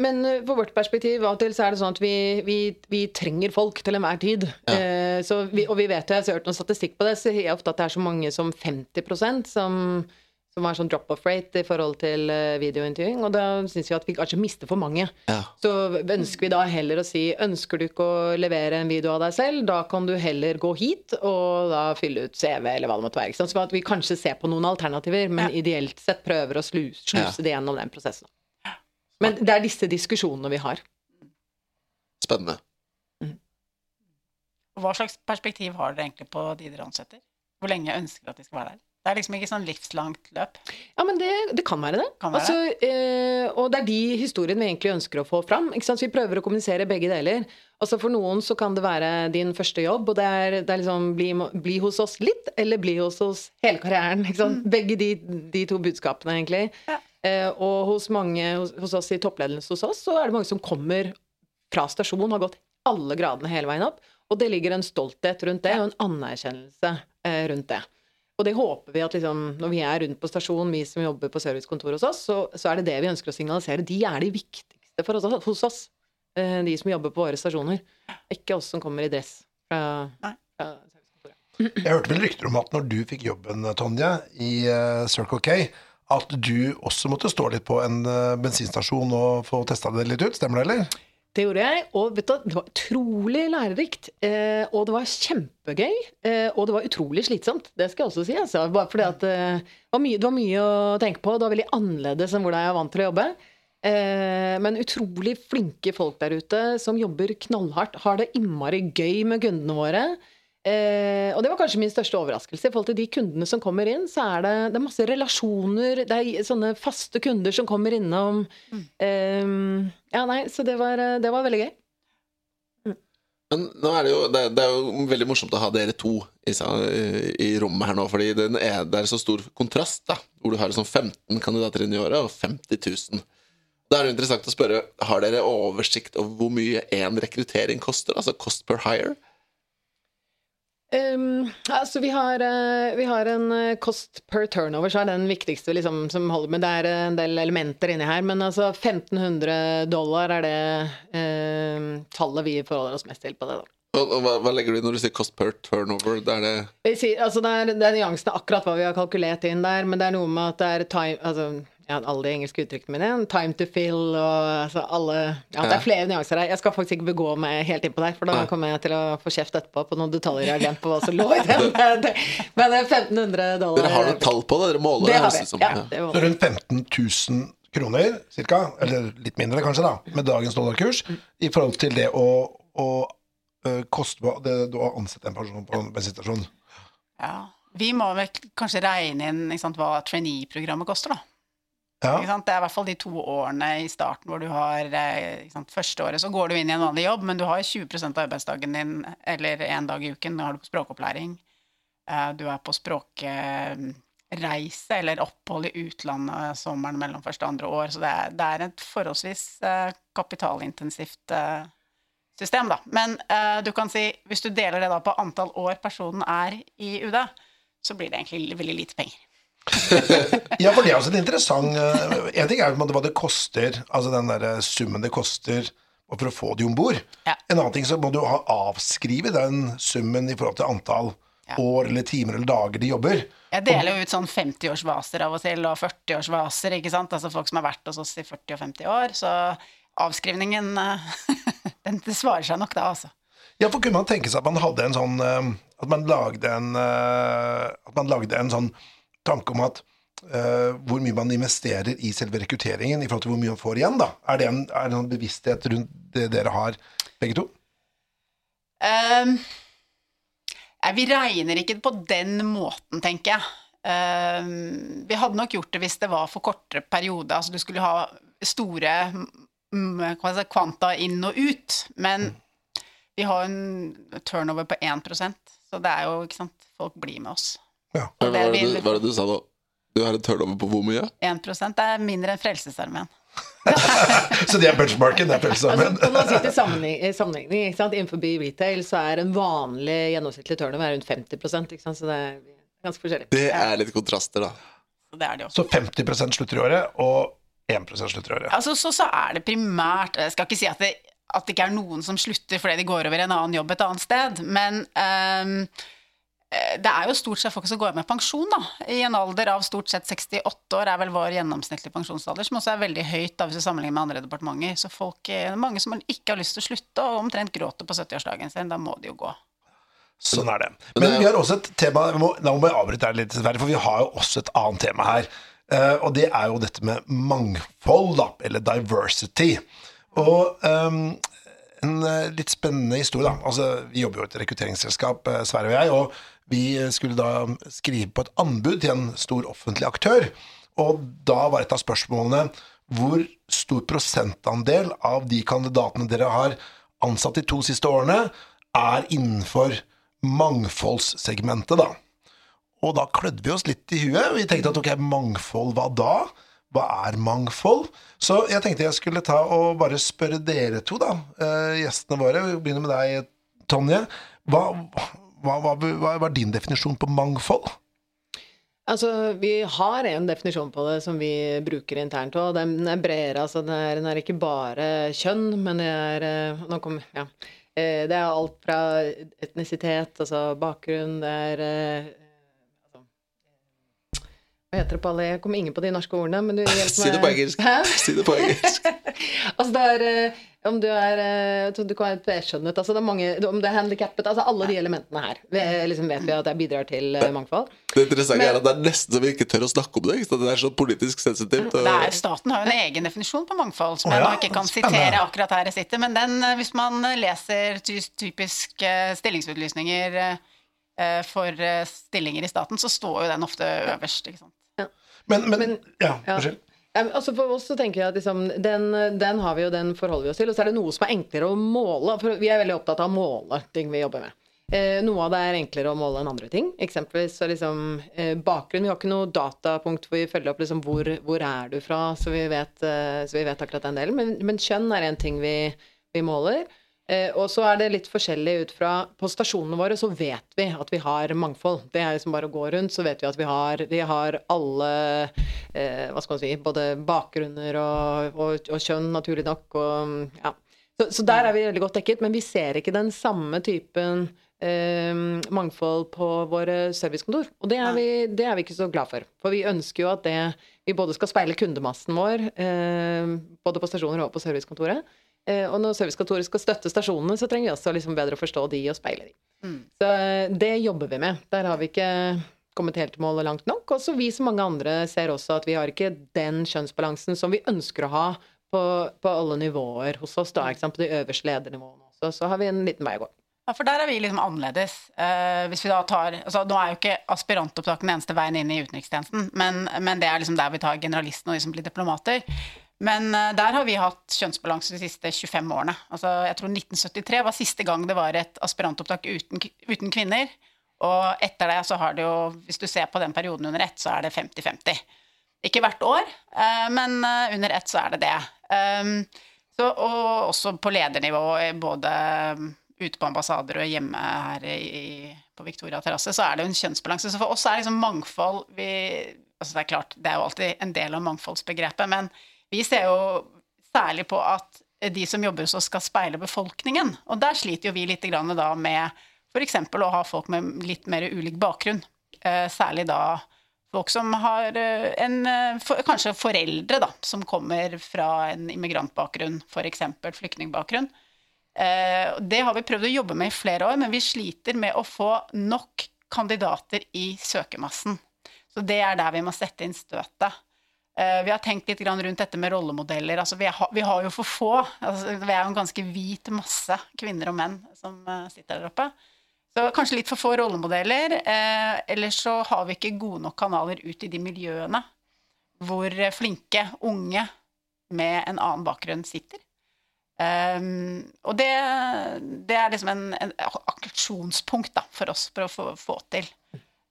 men på vårt perspektiv av og til så er det sånn at vi, vi, vi trenger folk til enhver tid. Eh, så vi, og vi vet det, jeg har hørt noen statistikk på det, så jeg ofte at det er så mange som 50% som, som var sånn drop-off rate i forhold til eh, videointervjuing. Og da syns vi at vi kanskje mister for mange. Ja. Så ønsker vi da heller å si ønsker du ikke å levere en video av deg selv, da kan du heller gå hit og da fylle ut CV eller hva det måtte være. Ikke sant? Så at vi kanskje ser på noen alternativer, men Ja. ideelt sett prøver å sluse, sluse Ja. det gjennom den prosessen. Men det er disse diskusjonene vi har. Spennende. Mm. Hva slags perspektiv har dere egentlig på de dere ansetter? Hvor lenge ønsker dere at de skal være der? Det er liksom ikke sånn livslangt løp. Ja, men det, det kan være det. Kan være altså, eh, og det er de historiene vi egentlig ønsker å få fram. Vi prøver å kommunisere begge deler. Altså For noen så kan det være din første jobb, og det er, det er liksom bli, bli hos oss litt, eller bli hos oss hele karrieren. Sant? Begge de, de to budskapene, egentlig. Ja. Eh, og hos mange hos, hos oss i toppledelsen hos oss, så er det mange som kommer fra stasjon, har gått alle gradene hele veien opp. Og det ligger en stolthet rundt det, og en anerkjennelse eh, rundt det. Og det håper vi at liksom, når vi er rundt på stasjon, vi som jobber på servicekontor hos oss, så, så er det det vi ønsker å signalisere. De er de viktigste for oss, hos oss. eh, De som jobber på våre stasjoner. Ikke oss som kommer i dress fra, fra servicekontoret. Jeg hørte vel rykter om at når du fikk jobben, Tonje, i eh, Circle K, at du også måtte stå litt på en eh, bensinstasjon og få testa det litt ut. Stemmer det, eller? Det gjorde jeg, og vet du, det var utrolig lærerikt. Eh, og det var kjempegøy. Eh, og det var utrolig slitsomt, det skal jeg også si. Altså. Bare fordi at eh, det, var mye, det var mye å tenke på. Det var veldig annerledes enn hvordan jeg er vant til å jobbe. Eh, men utrolig flinke folk der ute som jobber knallhardt. Har det innmari gøy med kundene våre. Eh, og det var kanskje min største overraskelse. I forhold til de kundene som kommer inn, så er det, det er masse relasjoner. Det er sånne faste kunder som kommer innom. Eh, ja, nei, så det var, det var veldig gøy. Men nå er det, jo, det, det er jo veldig morsomt å ha dere to i, i rommet her nå, fordi det er, det er så stor kontrast, da. Hvor du har liksom 15 kandidater inn i året og 50 000. Da er det interessant å spørre, har dere oversikt over hvor mye én rekruttering koster? Altså cost per hire? Um, altså vi har, uh, vi har en uh, cost per turnover, så er den viktigste liksom, som holder med. Det er eh, en del elementer inni her, men altså 1500 dollar er det eh, tallet vi forholder oss mest til på det. da. Og, og hva, hva legger du i når du sier cost per turnover? Det er det sier, altså det, er, det er nyansene akkurat hva vi har kalkulert inn der, men det er noe med at det er time altså, ja, alle de engelske uttrykkene mine. Time to fill og altså, alle Ja, det er flere nyanser her. Jeg skal faktisk ikke begå meg helt innpå der, for da kommer jeg til å få kjeft etterpå på noen detaljer jeg har glemt på hva som lå i [LAUGHS] den. Men det er 1500 dollar. Dere har noe tall på det? Dere måler Det har høres vi. ut som. Ja, det var Så rundt 15 000 kroner, cirka, eller litt mindre kanskje, da, med dagens dollarkurs, i forhold til det å, å koste på det, du har ansett en person på en bensinstasjon. Ja. Vi må vel kanskje regne inn ikke sant, hva trainee-programmet koster, da. Ja. Det er i hvert fall de to årene i starten hvor du har eh, sant? Første året så går du inn i en vanlig jobb, men du har 20 av arbeidsdagen din, eller en dag i uken, har du på språkopplæring. Eh, Du er på språkreise eller opphold i utlandet sommeren mellom første og andre år, så det er, det er et forholdsvis eh, kapitalintensivt system, da. Men du kan si, hvis du deler det da på antall år personen er i UD, så blir det egentlig veldig lite penger. [LAUGHS] Ja, for det er også en interessant øh, En ting er hva det koster, altså den der øh, summen det koster for å få de om bord. Ja. En annen ting så må du ha avskrive den summen i forhold til antall Ja. år eller timer eller dager de jobber. Jeg deler jo ut sånn 50-årsvaser av og til, og 40-årsvaser, ikke sant? Altså folk som har vært hos oss i 40 og 50 år, så avskrivningen, eh, [LAUGHS] den svarer seg nok da, altså. Ja, for kunne man tenke seg at man hadde en sånn At man lagde en At man lagde en sånn tanke om at Uh, hvor mye man investerer i selve rekrutteringen i forhold til hvor mye man får igjen, da. Er det en, er det en bevissthet rundt det dere har, begge to? Um, vi regner ikke på den måten, tenker jeg. Um, vi hadde nok gjort det hvis det var for kortere periode, altså du skulle ha store mm, si, kvanta inn og ut, men vi har en turnover på 1% så det er jo, ikke sant, folk blir med oss. Ja. Hva er det, hva er det du sa nå? Du har en turnover på hvor mye? 1 det er mindre enn Frelsesarmeen. [LAUGHS] Så det er benchmarken, det er Frelsesarmeen. altså, man si til sammenheng- sammenligning, ikke sant? Innenfor retail så er en vanlig gjennomsnittlig turnover rundt 50 ikke sant? så det er ganske forskjellig. Det er litt kontraster, da. Det er det også. Så 50% slutter i året, og 1% slutter i året. Altså, så, så er det primært Jeg skal ikke si at det, at det ikke er noen som slutter fordi de går over i en annen jobb et annet sted, men ehm, eh, det er jo stort sett folk som går med pensjon, da. I en alder av stort sett 68 år er vel vår gjennomsnittlige pensjonsalder, som også er veldig høyt da, hvis vi sammenligner med andre departementer. Så folk, eh, det er mange som ikke har lyst til å slutte, og omtrent gråter på 70-årsdagen sin. Da må de jo gå. Sånn er det. Men vi har også et tema vi må, Da må jeg avbryte her litt, for vi har jo også et annet tema her. Eh, og det er jo dette med mangfold, da, eller diversity. Og um, en eh, litt spennende historie, da. Altså, vi jobber jo i et rekrutteringsselskap, eh, Sverre og jeg, og vi skulle da skrive på et anbud til en stor offentlig aktør. Og da var et av spørsmålene hvor stor prosentandel av de kandidatene dere har ansatt de to siste årene, er innenfor mangfoldssegmentet, da. Og da klødde vi oss litt i huet. Vi tenkte at ok, mangfold, hva da? Hva er mangfold? Så jeg tenkte jeg skulle ta og bare spørre dere to, da, eh, gjestene våre. Vi begynner med deg, Tonje. Hva, hva, hva, hva var din definisjon på mangfold? Altså, Vi har en definisjon på det som vi bruker internt, òg. den er bredere. altså Den er, den er ikke bare kjønn, men det er eh, nå kom, ja. Eh, Det er alt fra etnisitet, altså bakgrunn, det er eh, altså, Hva heter det på alle Jeg kommer ingen på de norske ordene, men du [LAUGHS] hjelper Si det på engelsk. Hæ? Si det på engelsk. [LAUGHS] Altså det er om du er eh, Du kan være tveskjønnet, altså det er mange Om det er handikappet Altså alle de elementene her vi, liksom vet vi at det bidrar til eh, mangfold. Det interessante Men- er at det er nesten så vi ikke tør å snakke om det. Ikke? Det er så politisk sensitivt. og- Det er, staten har jo en egen definisjon på mangfold, som jeg ja, nå ikke kan spennende. sitere akkurat her jeg sitter. Men den, eh, hvis man leser typisk eh, stillingsutlysninger eh, for eh, stillinger i staten, så står jo den ofte øverst. ikke sant? Men, men, Men- ja, Ja. unnskyld. Ja, altså For oss så tenker jeg at liksom, den, den har vi jo, den forholder vi oss til. Og så er det noe som er enklere å måle. For vi er veldig opptatt av å måle ting vi jobber med. Eh, noe av det er enklere å måle enn andre ting. Eksempelvis så liksom eh, bakgrunn. Vi har ikke noe datapunkt hvor vi følger opp liksom hvor, hvor er du fra, så vi vet, eh, så vi vet akkurat den delen. Men, men kjønn er en ting vi, vi måler. Eh, og så er det litt forskjellig ut fra På stasjonene våre så vet vi at vi har mangfold. Det er liksom bare å gå rundt, så vet vi at vi har, vi har alle eh, Hva skal man si Både bakgrunner og, og, og kjønn, naturlig nok. Og, ja. så, så der er vi veldig godt dekket, men vi ser ikke den samme typen eh, mangfold på våre servicekontor. Og det er, vi, det er vi ikke så glad for. For vi ønsker jo at det vi både skal speile kundemassen vår, eh, både på stasjoner og på servicekontoret. Eh, og når servicekontoret skal støtte stasjonene, så trenger vi også liksom bedre å forstå de og speile de. Mm. Så eh, det jobber vi med. Der har vi ikke kommet helt til mål og langt nok. Og så vi som mange andre ser også at vi har ikke den kjønnsbalansen som vi ønsker å ha på, på alle nivåer hos oss, da, på de øverste ledernivåene også. Så har vi en liten vei å gå. Ja, for der er vi liksom annerledes. Uh, hvis vi da tar, altså Nå er jo ikke aspirantopptak den eneste veien inn i utenrikstjenesten, men, men det er liksom der vi tar generalistene og de som blir diplomater. Men uh, der har vi hatt kjønnsbalanse de siste 25 årene. Altså, jeg tror 1973 var siste gang det var et aspirantopptak uten, uten kvinner. Og etter det så har det jo, hvis du ser på den perioden under ett, så er det 50-50. Ikke hvert år, uh, men under ett så er det det. Um, så, og også på ledernivå, både ute på ambassader og hjemme her i, på Victoria terrasse, så er det jo en kjønnsbalanse. Så for oss er liksom mangfold vi, altså Det er klart, det er jo alltid en del av mangfoldsbegrepet, men vi ser jo særlig på at de som jobber hos oss, skal speile befolkningen. Og der sliter jo vi litt da med f.eks. å ha folk med litt mer ulik bakgrunn. Eh, særlig da folk som har eh, en Kanskje foreldre da, som kommer fra en immigrantbakgrunn, f.eks. flyktningbakgrunn. Eh, det har vi prøvd å jobbe med i flere år, men vi sliter med å få nok kandidater i søkermassen. Så det er der vi må sette inn støtet. Eh, vi har tenkt litt rundt dette med rollemodeller. Altså, vi, har, vi, har, jo for få. Altså, vi er jo en ganske hvit masse kvinner og menn som eh, sitter der oppe. Så kanskje litt for få rollemodeller. Eller så har vi ikke gode nok kanaler ut i de miljøene hvor flinke unge med en annen bakgrunn sitter. Um, og det, det, er liksom en, en aksjonspunkt da, for oss for å få, få til.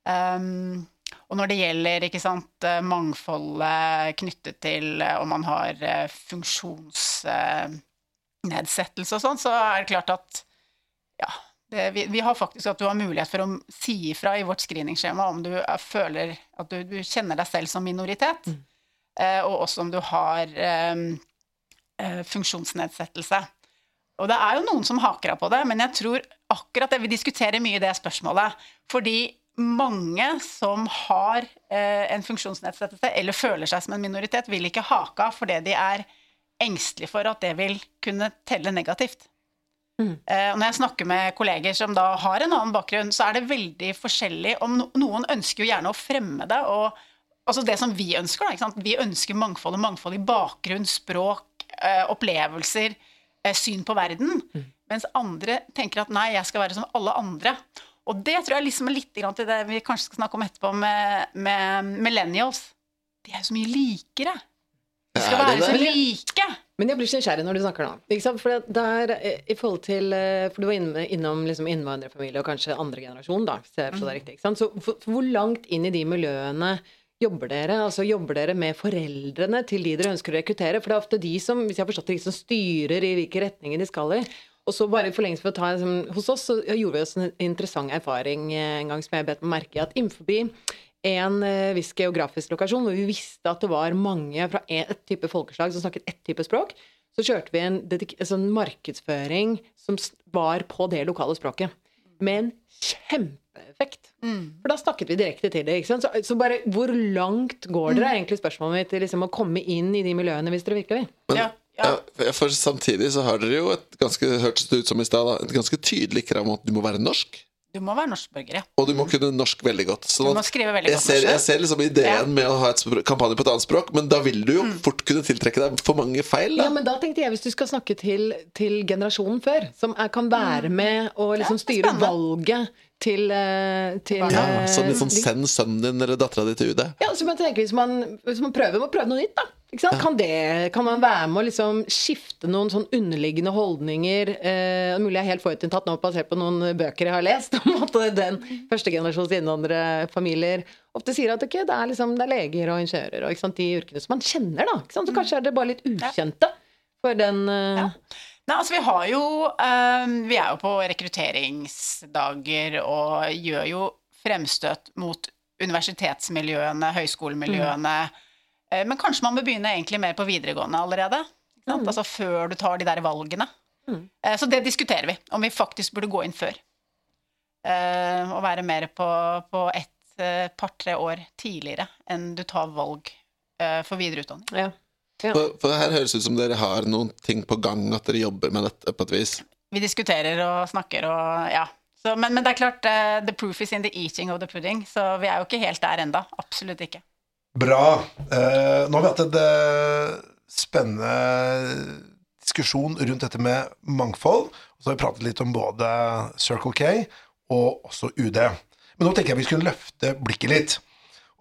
Um, og når det gjelder ikke sant, mangfoldet knyttet til eh, om man har eh, funksjonsnedsettelse og sånn, så er det klart at ja, det, vi, vi, har faktisk at du har mulighet for å si ifra i vårt screeningskjema om du er, føler at du, du, kjenner deg selv som minoritet, mm. uh, og også om du har eh, funksjonsnedsettelse. Og det er jo noen som haker av på det, men jeg tror akkurat det Vi diskuterer mye det spørsmålet. Fordi mange som har eh, en funksjonsnedsettelse eller føler seg som en minoritet, vil ikke hake av fordi de er engstelige for at det vil kunne telle negativt. Mm. Eh, når jeg snakker med kolleger som da har en annen bakgrunn, så er det veldig forskjellig om no Noen ønsker jo gjerne å fremme det, og altså det som vi ønsker, da. Vi ønsker mangfold og mangfold i bakgrunn, språk, Eh, opplevelser, eh, syn på verden. Mm. Mens andre tenker at nei, jeg skal være som alle andre. Og det tror jeg liksom er litt til det vi kanskje skal snakke om etterpå med, med millennials. De er jo så mye likere. De skal være så like. Men jeg blir så nysgjerrig når du snakker nå. For, der, eh, i forhold til, for du var innom liksom innvandrerfamilie og kanskje andre generasjon, da. Så, mm. riktig, så for, hvor langt inn i de miljøene Jobber dere, altså jobber dere med foreldrene til de dere ønsker å rekruttere? For det er ofte de som hvis jeg har forstått det, de som styrer i hvilke retninger de skal i. Og så bare for lengst for å ta, liksom, Hos oss så gjorde vi oss en interessant erfaring eh, en gang som jeg bet meg merke i, at innenfor en uh, viss geografisk lokasjon hvor vi visste at det var mange fra et type folkeslag som snakket ett type språk, så kjørte vi en, en sånn markedsføring som var på det lokale språket. Med en kjempeeffekt. Mm. For da snakket vi direkte til det. ikke sant? Så, så bare hvor langt går dere, er egentlig spørsmålet mitt, til liksom å komme inn i de miljøene hvis dere virkelig vil? Men, ja. Ja. ja. for samtidig så har dere jo et ganske hørtes det ut som i stad, et ganske tydelig krav om at du må være norsk. Du må være norskborger, ja. Og du må kunne norsk veldig godt. Sånn du må skrive veldig jeg, godt ser, jeg ser liksom ideen ja. med å ha et kampanje på et annet språk, men da vil du jo mm. fort kunne tiltrekke deg for mange feil. Da. Ja, men da tenkte jeg, hvis du skal snakke til, til generasjonen før, som er, kan være mm. med og liksom styre valget til, eh, til ja, Sånn sånn send sønnen din eller dattera di til UD? Ja, så jeg tenker, hvis man, hvis man prøver, må prøve noe nytt, da. Ja. Kan, det, kan, man være med å liksom skifte noen sånn underliggende holdninger? Eh, mulig jeg er helt forutinntatt nå basert på noen bøker jeg har lest, [LAUGHS] om at den første generasjons innvandrerfamilier ofte sier at okay, det, er liksom, det er leger og ingeniører og sant, de yrkene som man kjenner. da, Så kanskje er det bare litt ukjente for den eh, ja. Nei, altså vi har jo um, Vi er jo på rekrutteringsdager og gjør jo fremstøt mot universitetsmiljøene, høyskolemiljøene. Mm. Men kanskje man bør begynne egentlig mer på videregående allerede? Mm. Altså før du tar de der valgene. Mm. Så det diskuterer vi, om vi faktisk burde gå inn før. Og være mer på, på et par-tre år tidligere enn du tar valg for videreutdanning. Ja. Ja. For, for her høres det ut som dere har noen ting på gang, at dere jobber med dette på et vis. Vi diskuterer og snakker og ja. Så, men, men det er klart, uh, the proof is in the eating of the pudding, så vi er jo ikke helt der enda. Absolutt ikke. Bra. Uh, nå har vi hatt en uh, spennende diskusjon rundt dette med mangfold. Og så har vi pratet litt om både Circle K og også UD. Men nå tenker jeg vi skulle løfte blikket litt.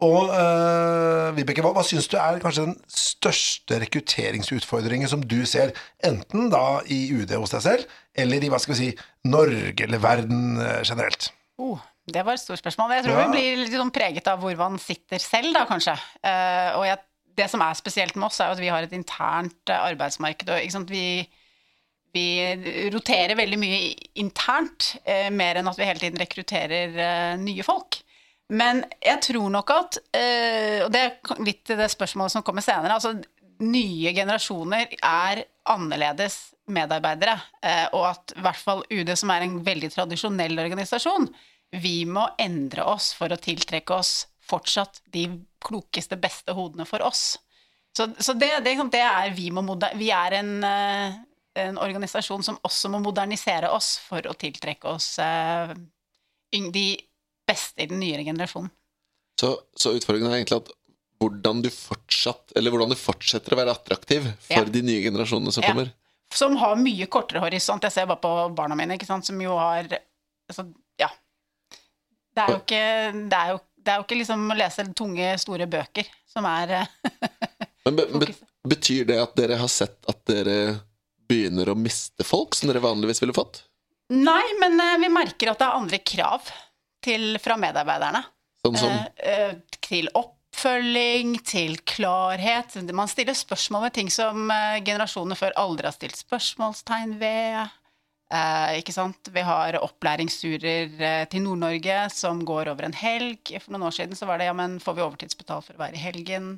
Og uh, Vibeke, hva, hva syns du er kanskje den største rekrutteringsutfordringen som du ser, enten da i UD hos deg selv, eller i hva skal vi si, Norge eller verden eh, generelt? Oh, det var et stort spørsmål. Jeg tror Ja. vi blir litt sånn preget av hvor man sitter selv, da, kanskje. Uh, og jeg, det som er spesielt med oss, er at vi har et internt arbeidsmarked. Og, vi, vi roterer veldig mye internt, eh, mer enn at vi hele tiden rekrutterer eh, nye folk. Men jeg tror nok at, eh, og det er litt til det spørsmålet som kommer senere, altså nye generasjoner er annerledes medarbeidere, eh, og at i hvert fall UD, som er en veldig tradisjonell organisasjon, vi må endre oss for å tiltrekke oss fortsatt de klokeste, beste hodene for oss. Så, så det, det, det er vi må moder, Vi er en, eh, en organisasjon som også må modernisere oss for å tiltrekke oss de beste i den nyere generasjonen. Så, så utfordringen er egentlig at hvordan du fortsatt Eller hvordan du fortsetter å være attraktiv for Ja. de nye generasjonene som Ja. kommer. Som har mye kortere horisont. Jeg ser bare på barna mine, som jo har altså, Ja. Det er jo ikke Det er jo, det er jo ikke liksom å lese tunge, store bøker som er eh, [LAUGHS] Men be, be, betyr det at dere har sett at dere begynner å miste folk som dere vanligvis ville fått? Nei, men eh, vi merker at det er andre krav til, fra medarbeiderne. Sånn som Eh, eh, til oppfølging, til klarhet. Man stiller spørsmål ved ting som eh, generasjoner før aldri har stilt spørsmålstegn ved. Eh, ikke sant? Vi har opplæringsturer eh, til Nord-Norge som går over en helg. For noen år siden så var det ja, men får vi overtidsbetalt for å være i helgen?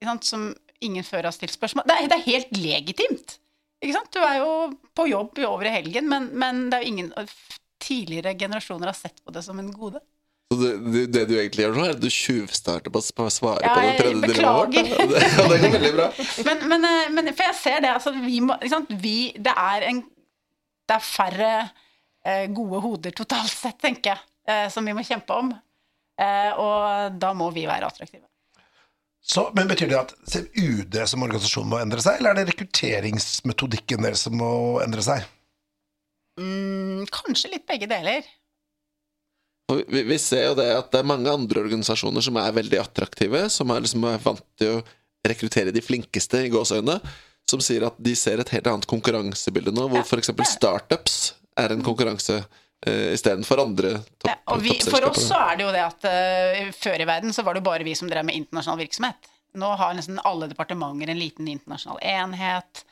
Ikke sant? Som ingen før har stilt spørsmål Det er, det er helt legitimt. Ikke sant? Du er jo på jobb over i helgen, men, men det er jo ingen tidligere generasjoner har sett på det som en gode. så det, det, det du egentlig gjør nå, er at du tjuvstarter på å svare Ja, på det jeg tredje dilemmaet vårt. Det, ja, det går veldig bra. [LAUGHS] Men, men, eh, men for jeg ser det, altså vi må? Vi, det, er en, det er færre eh, gode hoder totalt sett, tenker jeg, eh, som vi må kjempe om. Eh, og da må vi være attraktive. Så, men Betyr det at UD som organisasjon må endre seg, eller er det rekrutteringsmetodikken deres som må endre seg? Mm, kanskje litt begge deler. Vi, vi ser jo det at det er mange andre organisasjoner som er veldig attraktive, som er, liksom er vant til å rekruttere de flinkeste i gåseøynene, som sier at de ser et helt annet konkurransebilde nå, hvor Ja, f.eks. startups er en konkurranse uh, istedenfor andre topp, Ja, og vi, for oss så er det jo det at uh, før i verden så var det jo bare vi som drev med internasjonal virksomhet. Nå har nesten alle departementer en liten internasjonal enhet.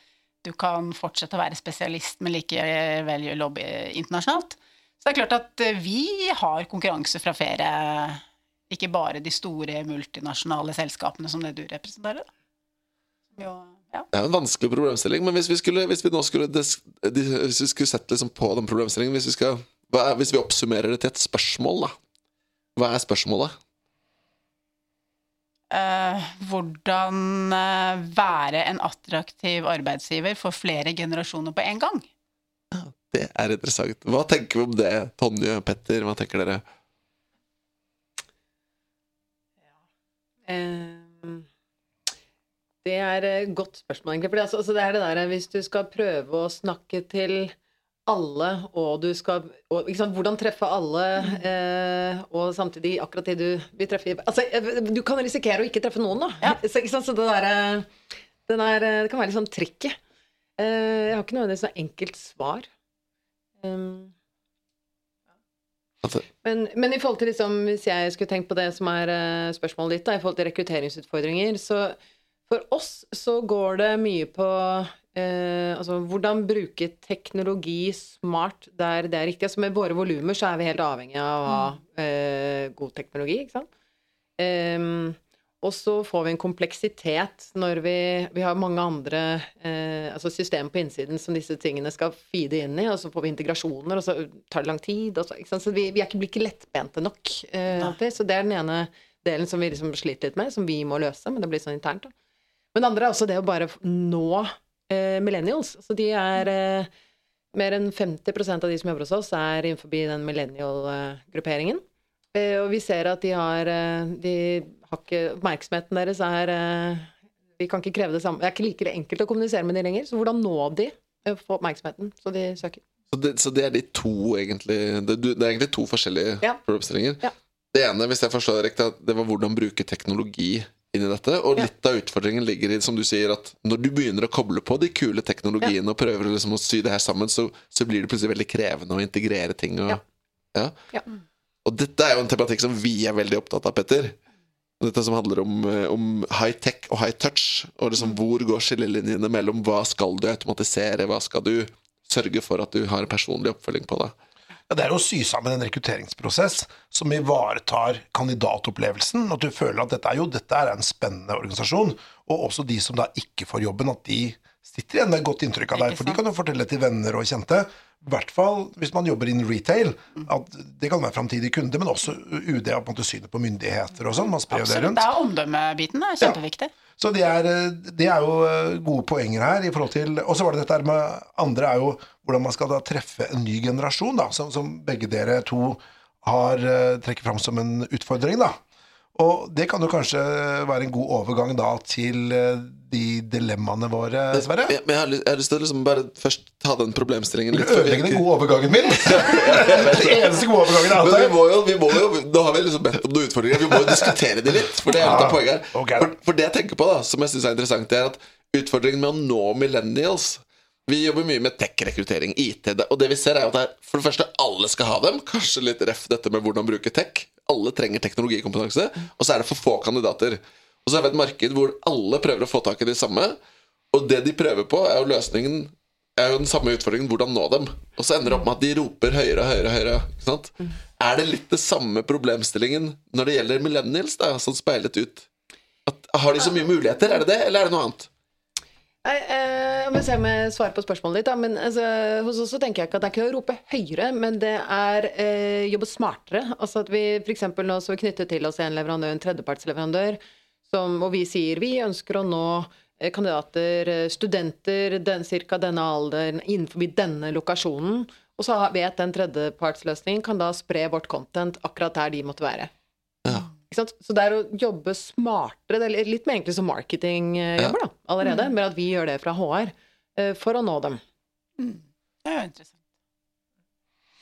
Du kan fortsette å være spesialist, men likevel gjøre lobby internasjonalt. Så det er klart at eh, vi har konkurranse fra flere, ikke bare de store multinasjonale selskapene som det du representerer. Jo, ja. Det er en vanskelig problemstilling, men hvis vi, skulle, hvis vi nå skulle, hvis vi skulle sett liksom på den problemstillingen hvis vi, skal, hvis vi oppsummerer det til et spørsmål, da. Hva er spørsmålet? Eh, hvordan eh, være en attraktiv arbeidsgiver for flere generasjoner på en gang. Det er interessant. Hva tenker vi om det, Tonje og Petter? Hva tenker dere? Eh, Det er et godt spørsmål, egentlig. For altså, altså, det er det der hvis du skal prøve å snakke til alle, og du skal og, ikke sant, Hvordan treffe alle, eh, og samtidig akkurat det du vil treffe Altså, eh, du kan risikere å ikke treffe noen, da. Ja. Så, ikke sant, så det der eh, den er, eh, Det kan være litt sånn tricky. Eh, Jeg har ikke nødvendigvis noe enkelt svar. Um, men, men i forhold til liksom, hvis jeg skulle tenkt på det som er uh, spørsmålet ditt, da, i forhold til rekrutteringsutfordringer, så for oss så går det mye på eh, altså hvordan bruke teknologi smart der det er riktig. Altså med våre volumer så er vi helt avhengig av å eh, god teknologi, ikke sant. Um, og så får vi en kompleksitet når vi, vi har mange andre eh, altså systemer på innsiden som disse tingene skal feede inn i, og så får vi integrasjoner, og så tar det lang tid. Så, så vi, vi er ikke, blir ikke lettbente nok. Eh, alltid. Så det er den ene delen som vi liksom sliter litt med, som vi må løse, men det blir sånn internt. da. Men det andre er også det å bare nå eh, millennials. Så de er eh, mer enn 50% av de som jobber hos oss, er innenfor den millennial-grupperingen. Eh, og vi ser at de har, eh, de har ikke Oppmerksomheten deres er eh, Vi kan ikke kreve det samme. Det er ikke like enkelt å kommunisere med de lenger. Så hvordan nå de eh, få oppmerksomheten så de søker? Så det, så det er de to, egentlig Det, det er egentlig to forskjellige Ja. problemstillinger. Ja. Det ene, hvis jeg forstår det riktig, det var hvordan bruke teknologi inn i dette. Og Ja. litt av utfordringen ligger i, som du sier, at når du begynner å koble på de kule teknologiene og prøver liksom å sy det her sammen, så, så blir det plutselig veldig krevende å integrere ting. Og, Ja. Ja. Ja. og dette er jo en tematikk som vi er veldig opptatt av, Petter. Dette som handler om, eh, om high tech og high touch. Og liksom hvor går skillelinjene mellom hva skal du automatisere, hva skal du sørge for at du har personlig oppfølging på det. Ja, det er å sy sammen en rekrutteringsprosess som ivaretar kandidatopplevelsen. At du føler at dette er jo dette er en spennende organisasjon. Og også de som da ikke får jobben, at de sitter igjen med et godt inntrykk av deg. For de kan jo fortelle til venner og kjente. I hvert fall hvis man jobber innen retail. At det kan være framtidige kunde, men også UD måte synet på myndigheter og sånn. Man sprer jo det rundt. Det er omdømmebiten. Det er kjempeviktig. Så det er, eh, det er jo eh, gode poenger her. i forhold til, Og så var det dette med andre er jo hvordan man skal da treffe en ny generasjon, da, som, som begge dere to har uh, trekker fram som en utfordring. da. Og det kan jo kanskje være en god overgang da til eh, de dilemmaene våre, Sverre. Ja, men jeg, har lyst, jeg har lyst til å liksom bare først ta den problemstillingen Du litt. vi- ødelegger den gode overgangen min! [LAUGHS] den eneste gode overgangen jeg har vi må jo, vi må jo Nå har vi liksom bedt om noen utfordringer. Vi må jo diskutere de litt. For det er litt av poenget her. Okay. For, for det jeg tenker på, da som jeg synes er interessant, det er at utfordringen med å nå millennials Vi jobber mye med tech-rekruttering, IT, og det vi ser er at det er, for det første alle skal ha dem. Kanskje litt ref dette med hvordan bruke tech. Alle trenger teknologikompetanse. Og så er det for få kandidater. Og så har vi et marked hvor alle prøver å få tak i de samme. Og det de prøver på, er jo løsningen er jo den samme utfordringen hvordan nå dem. Og så ender det opp med at de roper høyere høyere. høyere sant? Er det litt det samme problemstillingen når det gjelder millennials, da, sånn speilet ut? At, har de så mye muligheter? Er det det, eller er det noe annet? Nei, eh, må se om jeg svarer på spørsmålet ditt. Da. Men altså, hos oss så tenker jeg ikke at det er ikke å rope høyere, men det er eh, jobbe smartere. Altså at vi f.eks. nå så vi knyttet til oss en leverandør, en tredjepartsleverandør, som, og vi sier vi ønsker å nå eh, kandidater, eh, studenter, den, cirka denne alderen, innenfor denne lokasjonen. Og så vet den tredjepartsløsningen kan da spre vårt content akkurat der de måtte være. Ja. Ikke sant? Så det er å jobbe smartere, det er litt mer egentlig som marketing jobber da, allerede, Mm. men at vi gjør det fra HR eh, for å nå dem. Det er jo interessant.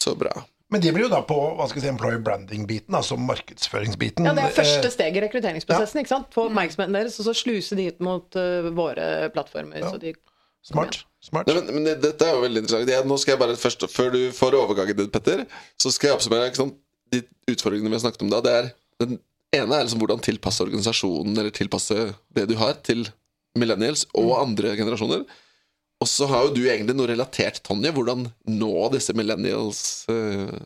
Så bra. Men de blir jo da på hva skal jeg si, employer branding-biten, altså markedsføringsbiten. Ja, det er første steget steg i rekrutteringsprosessen, ikke sant? Få oppmerksomheten deres, og så sluse de ut mot uh, våre plattformer. Så de, Smart. smart. Nei, men, men dette er jo veldig interessant. Jeg, nå skal jeg bare først, Før du får overgangen din, Petter, så skal jeg oppsummere ikke sant? de utfordringene vi har snakket om da. Det er, den ene er liksom hvordan tilpasse organisasjonen eller tilpasse det du har, til millennials og andre generasjoner. Og så har jo du egentlig noe relatert, Tonje. Hvordan nå disse millennials eh,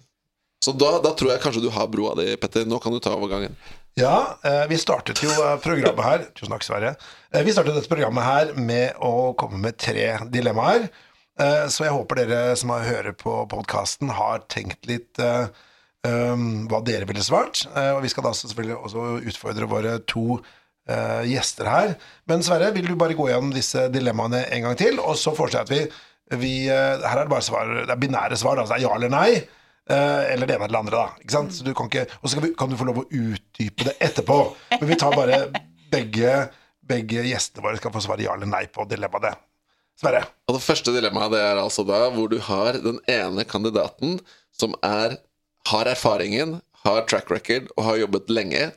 Så da, da tror jeg kanskje du har broa di, Petter. Nå kan du ta overgangen. Ja, eh, vi startet jo eh, programmet her Tusen takk, Sverre. Vi startet dette programmet her med å komme med tre dilemmaer. Så jeg håper dere som har hører på podkasten, har tenkt litt hva dere ville svart. Og vi skal da selvfølgelig også utfordre våre to eh, gjester her. Men Sverre, vil du bare gå gjennom disse dilemmaene en gang til? Og så foreslår jeg at vi, vi uh, Her er det bare svar, det er binære svar. Altså det er ja eller nei. Uh, eller det ene eller andre, da. Ikke sant? Så du kan ikke, og så kan du få lov å utdype det etterpå. Men vi tar bare begge, begge gjestene våre skal få svare ja eller nei på dilemmaet. Sverre. Og det første dilemmaet det er altså da hvor du har den ene kandidaten som er, har erfaringen, har track record og har jobbet lenge.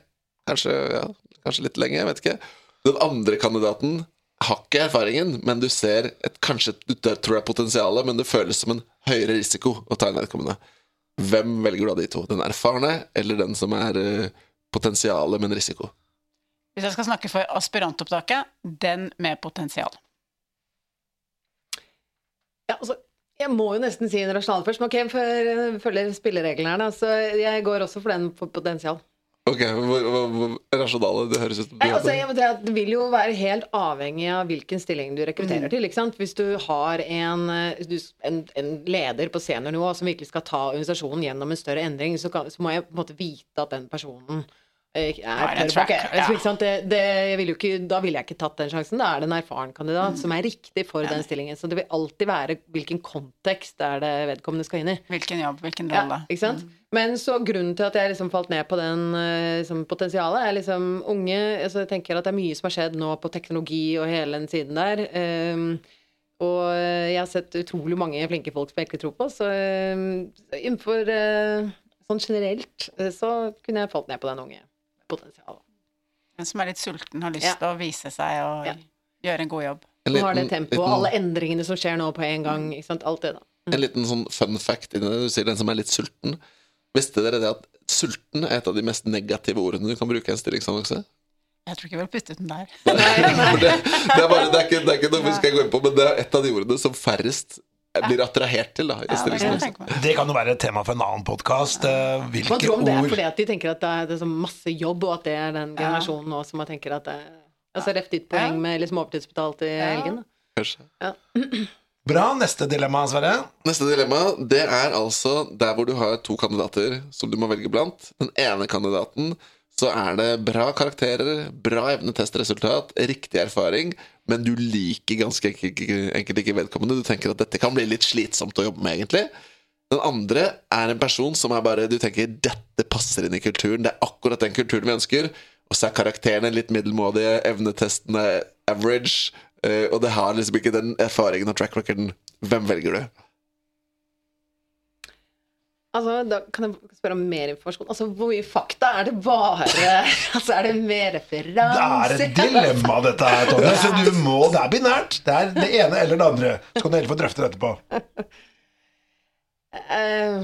Kanskje, ja, kanskje litt lenge, jeg vet ikke. Den andre kandidaten har ikke erfaringen, men du ser et, kanskje du tror det er potensialet, men det føles som en høyere risiko å ta inn vedkommende. Hvem velger du av de to? Den erfarne eller den som er eh, potensialet, men risiko? Hvis jeg skal snakke for aspirantopptaket, den med potensial. ja, altså, jeg må jo nesten si en rasjonal først, men ok, jeg følger spillereglene her, da, så jeg går også for den på potensial. Ok, hvor, hvor, hvor rasjonale det høres ut som du altså, det. jeg må at Det vil jo være helt avhengig av hvilken stilling du rekrutterer til. ikke sant? Hvis du har en, eh, en, en leder på seniornivå som virkelig skal ta organisasjonen gjennom en større endring, så, kan, så må jeg på en måte vite at den personen Ja. Det, det, vil ikke, da ville jeg ikke tatt den sjansen. Da er det en erfaren Mm. kandidat som er riktig for den stillingen. Så det vil alltid være hvilken kontekst er det vedkommende skal inn i. Hvilken jobb, hvilken Ja, rolle. ikke sant? Men så grunnen til at jeg liksom falt ned på den eh, liksom, potensialet, er liksom unge altså Jeg tenker at det er mye som har skjedd nå på teknologi og hele den siden der. Um, og jeg har sett utrolig mange flinke folk som jeg ikke tror på, så um, innenfor uh, sånn generelt eh, så kunne jeg falt ned på den unge potensialet. En som er litt sulten, har lyst Ja. til å vise seg og Ja. gjøre en god jobb. En Nå har det tempoet, og alle endringene som skjer nå på en gang. Ikke sant? Alt det, da. En liten sånn fun fact inni det. Du sier den som er litt sulten. Visste dere det at sulten er et av de mest negative ordene du kan bruke i en stillingsannonse? Jeg tror ikke jeg ville puttet den der. [LAUGHS] For det, det, er bare, det, er ikke, det er ikke noe vi skal gå inn på, men det er et av de ordene som færrest blir attrahert til da, Ja, det. Det kan jo være et tema for en annen podkast. Hvilke tror om det er ord fordi at de tenker at det er, det er så masse jobb, og at det er den generasjonen nå som tenker at det Altså rett ditt poeng med liksom overtidsbetalt i helgen. Ja. [CLEARS THROAT] Bra. Neste dilemma, Sverre. Neste dilemma det er altså der hvor du har to kandidater som du må velge blant. Den ene kandidaten så er det bra karakterer, bra evnetestresultat, riktig erfaring, men du liker ganske enkelt ikke vedkommende. Du tenker at dette kan bli litt slitsomt å jobbe med, egentlig. Den andre er en person som er bare Du tenker dette passer inn i kulturen. Det er akkurat den kulturen vi ønsker. Og så er karakterene litt middelmådige, evnetestene average. eh, Og det har liksom ikke den erfaringen og track recorden. Hvem velger du? Altså, da kan jeg spørre om mer informasjon. Altså, hvor mye fakta er det bare [LAUGHS] Altså, er det mer referanser? Det er et dilemma, dette her, Tonje. [LAUGHS] Så du må Det er binært. Det er det ene eller det andre. Så kan du heller få drøfte det etterpå. [LAUGHS] Eh,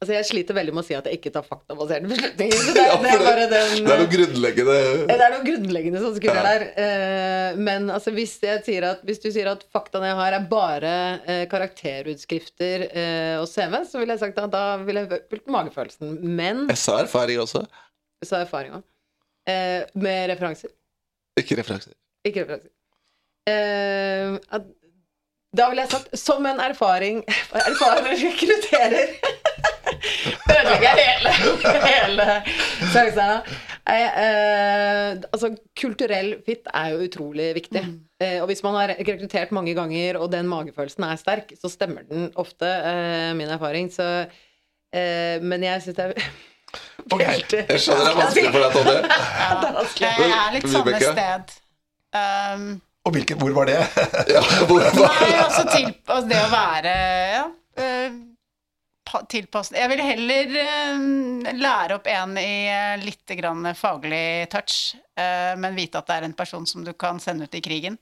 altså, jeg sliter veldig med å si at jeg ikke tar faktabaserte beslutninger. Så [LAUGHS] det, Ja, det er bare den Det er noe grunnleggende Det er noe grunnleggende som skurrer der. Eh, men altså, hvis, jeg at, hvis du sier at faktaene jeg har, er bare eh, karakterutskrifter eh, og CV, så ville jeg sagt at da ville jeg fulgt magefølelsen. Men Jeg sa erfaring også. så er erfaringa. Eh, med referanser. Ikke referanser. Ikke referanser. Da ville jeg sagt som en erfaring [LAUGHS] Erfaren rekrutterer. Ødelegger hele, hele sjansen eh, altså, kulturell fit er jo utrolig viktig. Eh, og hvis man har rekruttert mange ganger, og den magefølelsen er sterk, så stemmer den ofte, eh, min erfaring. Så, eh, men jeg syns det er [LAUGHS] Ok. Jeg skjønner det er vanskelig for deg, Tonje. [LAUGHS] Det er vanskelig. Jeg er litt samme sted. Um, Og hvilket, hvor var det? Ja, hvor var Nei, [LAUGHS] altså til, altså det å være ja, eh, pa- Jeg vil heller uh, lære opp en i eh, litt grann faglig touch, uh, men vite at det er en person som du kan sende ut i krigen,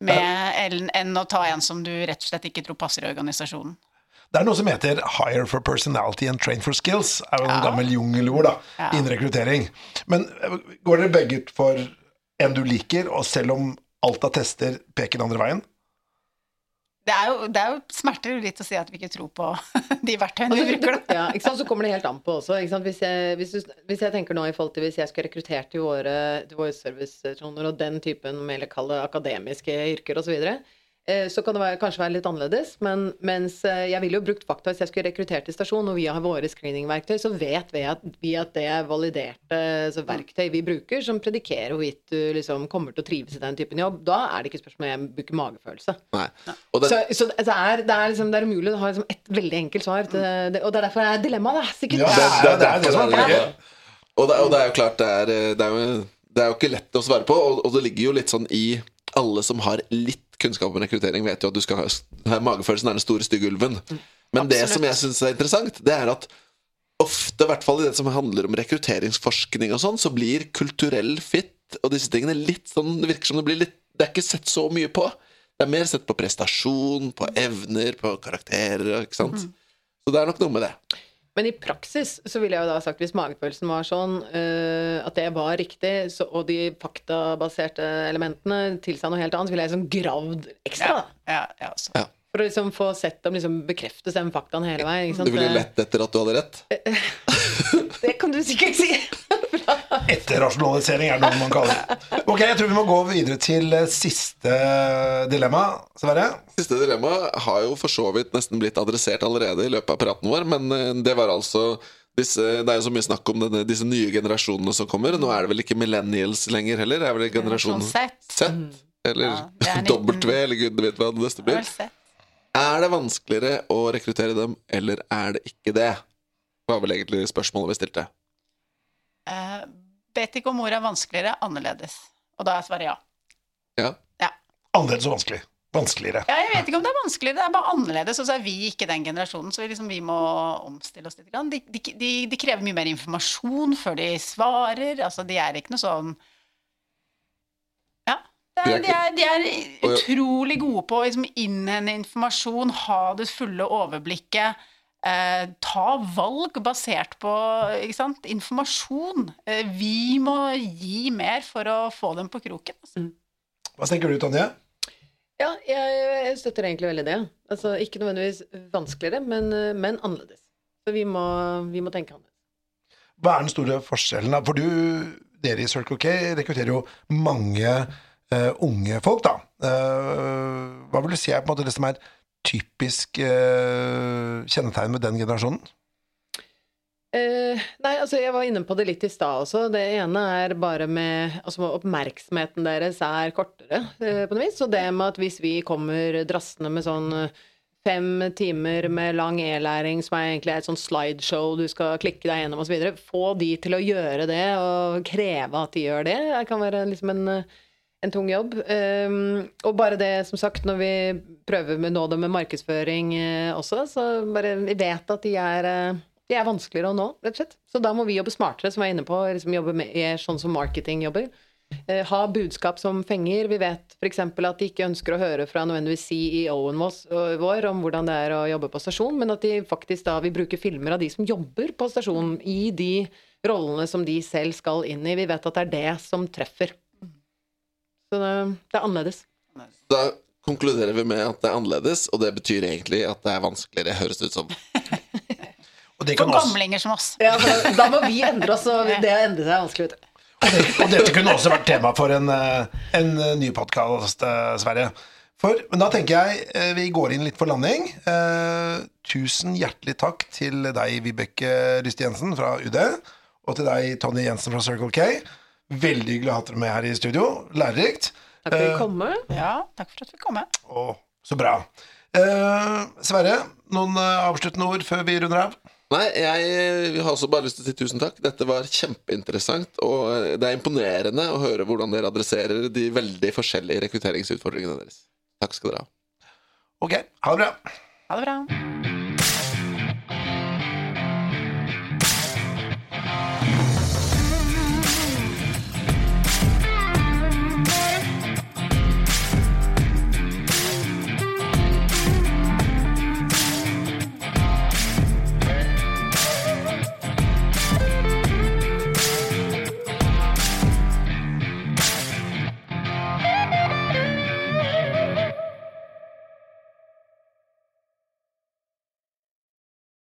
med, enn å ta en som du rett og slett ikke tror passer i organisasjonen. Det er noe som heter 'hire for personality and train for skills'. er jo en Ja. gammel jungelord da, Ja. innen rekruttering. Men går dere begge ut for en du liker, og selv om alt av tester peker den andre veien? Det er jo, det er jo smerter litt å si at vi ikke tror på [LAUGHS] de verktøyene vi bruker. Da. Ja, ikke sant? Så kommer det helt an på også. Hvis, jeg, hvis, du, hvis jeg tenker nå i forhold til hvis jeg skulle rekruttert til våre, til våre servicetroner og den typen mer akademiske yrker osv., så, videre, så kan det være, kanskje være litt annerledes. Men mens eh, jeg ville jo brukt fakta hvis jeg skulle rekruttert til stasjon, og vi har våre screeningverktøy, så vet vi at, vi at det er validerte så verktøy vi bruker, som predikerer hvorvidt du liksom kommer til å trives i den typen jobb. Da er det ikke spørsmål om jeg bruker magefølelse. Og det, Så, så det, er, det, er liksom, det er umulig å ha liksom et veldig enkelt svar. Til det, og det er derfor det er dilemma, da. Sikkert. Ja, det, det, det er det som er derfor. Og det, og det er jo klart, det er, det, er jo, det er jo ikke lett å svare på, og, og det ligger jo litt sånn i alle som har litt kunnskap om rekruttering, vet jo at du skal ha her Magefølelsen er den store, stygge ulven. Men det som jeg syns er interessant, det er at ofte, i hvert fall i det som handler om rekrutteringsforskning og sånn, så blir kulturell fit og disse tingene litt sånn Det virker som det blir litt Det er ikke sett så mye på. Det er mer sett på prestasjon, på evner, på karakterer, ikke sant. Så det er nok noe med det. Men i praksis så ville jeg jo da sagt, hvis magefølelsen var sånn uh, at det var riktig, så, og de faktabaserte elementene tilsa noe helt annet, så ville jeg liksom gravd ekstra. Ja, ja. Ja. For å liksom få sett dem liksom bekreftes den faktaen hele veien. Ikke sant? Du ville lett etter at du hadde rett. Det kan du sikkert si. [LAUGHS] [LAUGHS] Etterrasjonalisering er noe man kaller det. Ok, jeg tror vi må gå videre til eh, siste dilemma, Sverre. Siste dilemma har jo for så vidt nesten blitt adressert allerede i løpet av praten vår, men eh, det var altså disse, Det er jo så mye snakk om denne, disse nye generasjonene som kommer. Nå er det vel ikke millennials lenger heller? Det er vel generasjon Generasjon Z. Eller Ja, det [LAUGHS] 19 W, eller gud vet hva det neste blir. Er det vanskeligere å rekruttere dem, eller er det ikke det? Det var vel egentlig spørsmålet vi stilte. Eh, vet ikke om ordet er vanskeligere, annerledes. Og da er svaret ja. Ja. ja. Annerledes og vanskelig. Vanskeligere. Ja, jeg vet ikke om det er vanskelig, det er bare annerledes. Og så er vi ikke den generasjonen, så vi, liksom, vi må omstille oss litt. De, de, de, de krever mye mer informasjon før de svarer. Altså, de er ikke noe sånn Ja. De er, er de, er, de er utrolig gode på å liksom, innhente informasjon, ha det fulle overblikket. Eh, ta valg basert på ikke sant? informasjon. Eh, vi må gi mer for å få dem på kroken. Altså. Hva tenker du, Tonje? Ja, jeg, jeg støtter egentlig veldig det. Altså, ikke nødvendigvis vanskeligere, men, men annerledes. Så vi må, vi må tenke annerledes. Hva er den store forskjellen? da? For du, dere i Circle K rekrutterer jo mange uh, unge folk, da. Uh, hva vil du si er på en måte det som er typisk eh, kjennetegn med den generasjonen? Eh, nei, altså jeg var inne på det litt i stad også. Det ene er bare med altså Oppmerksomheten deres er kortere, eh, på noe vis. Så det med at hvis vi kommer drassende med sånn eh, fem timer med lang e-læring, som er egentlig et sånn slideshow du skal klikke deg gjennom osv., få de til å gjøre det, og kreve at de gjør det, det kan være liksom en eh, en tung jobb. Um, og bare det, som sagt, når vi prøver med nå det med markedsføring uh, også, så bare vi vet at de er, uh, de er vanskeligere å nå, rett og slett. Så da må vi jobbe smartere, som jeg er inne på, liksom jobbe med, sånn som marketing jobber. Eh, ha budskap som fenger. Vi vet f.eks. at de ikke ønsker å høre fra nødvendigvis CEO-en vår, vår om hvordan det er å jobbe på stasjon, men at de faktisk da vil bruke filmer av de som jobber på stasjonen, i de rollene som de selv skal inn i. Vi vet at det er det som treffer. Så det, det er annerledes. Da konkluderer vi med at det er annerledes, og det betyr egentlig at det er vanskeligere, høres det ut som. [LAUGHS] Og, det kan For gamlinger som oss. Ja, da må vi endre oss, og det å endre seg er vanskelig. vet du. og, det, og dette kunne også vært tema for en, eh, en eh, ny podkast, Sverre. For, men da tenker jeg eh, vi går inn litt for landing. Eh, tusen hjertelig takk til deg, Vibeke Ryste Jensen fra UD, og til deg, Tonje Jensen fra Circle K. Veldig hyggelig å ha dere med her i studio. Lærerikt. Takk for Eh, at du kom. Ja, takk for at vi kom med. Å, så bra. Eh, Sverre, noen eh, avsluttende ord før vi runder av? Nei, jeg har også bare lyst til å si tusen takk. Dette var kjempeinteressant, og det er imponerende å høre hvordan dere adresserer de veldig forskjellige rekrutteringsutfordringene deres. Takk skal dere ha. Ok, ha det bra. Ha det bra.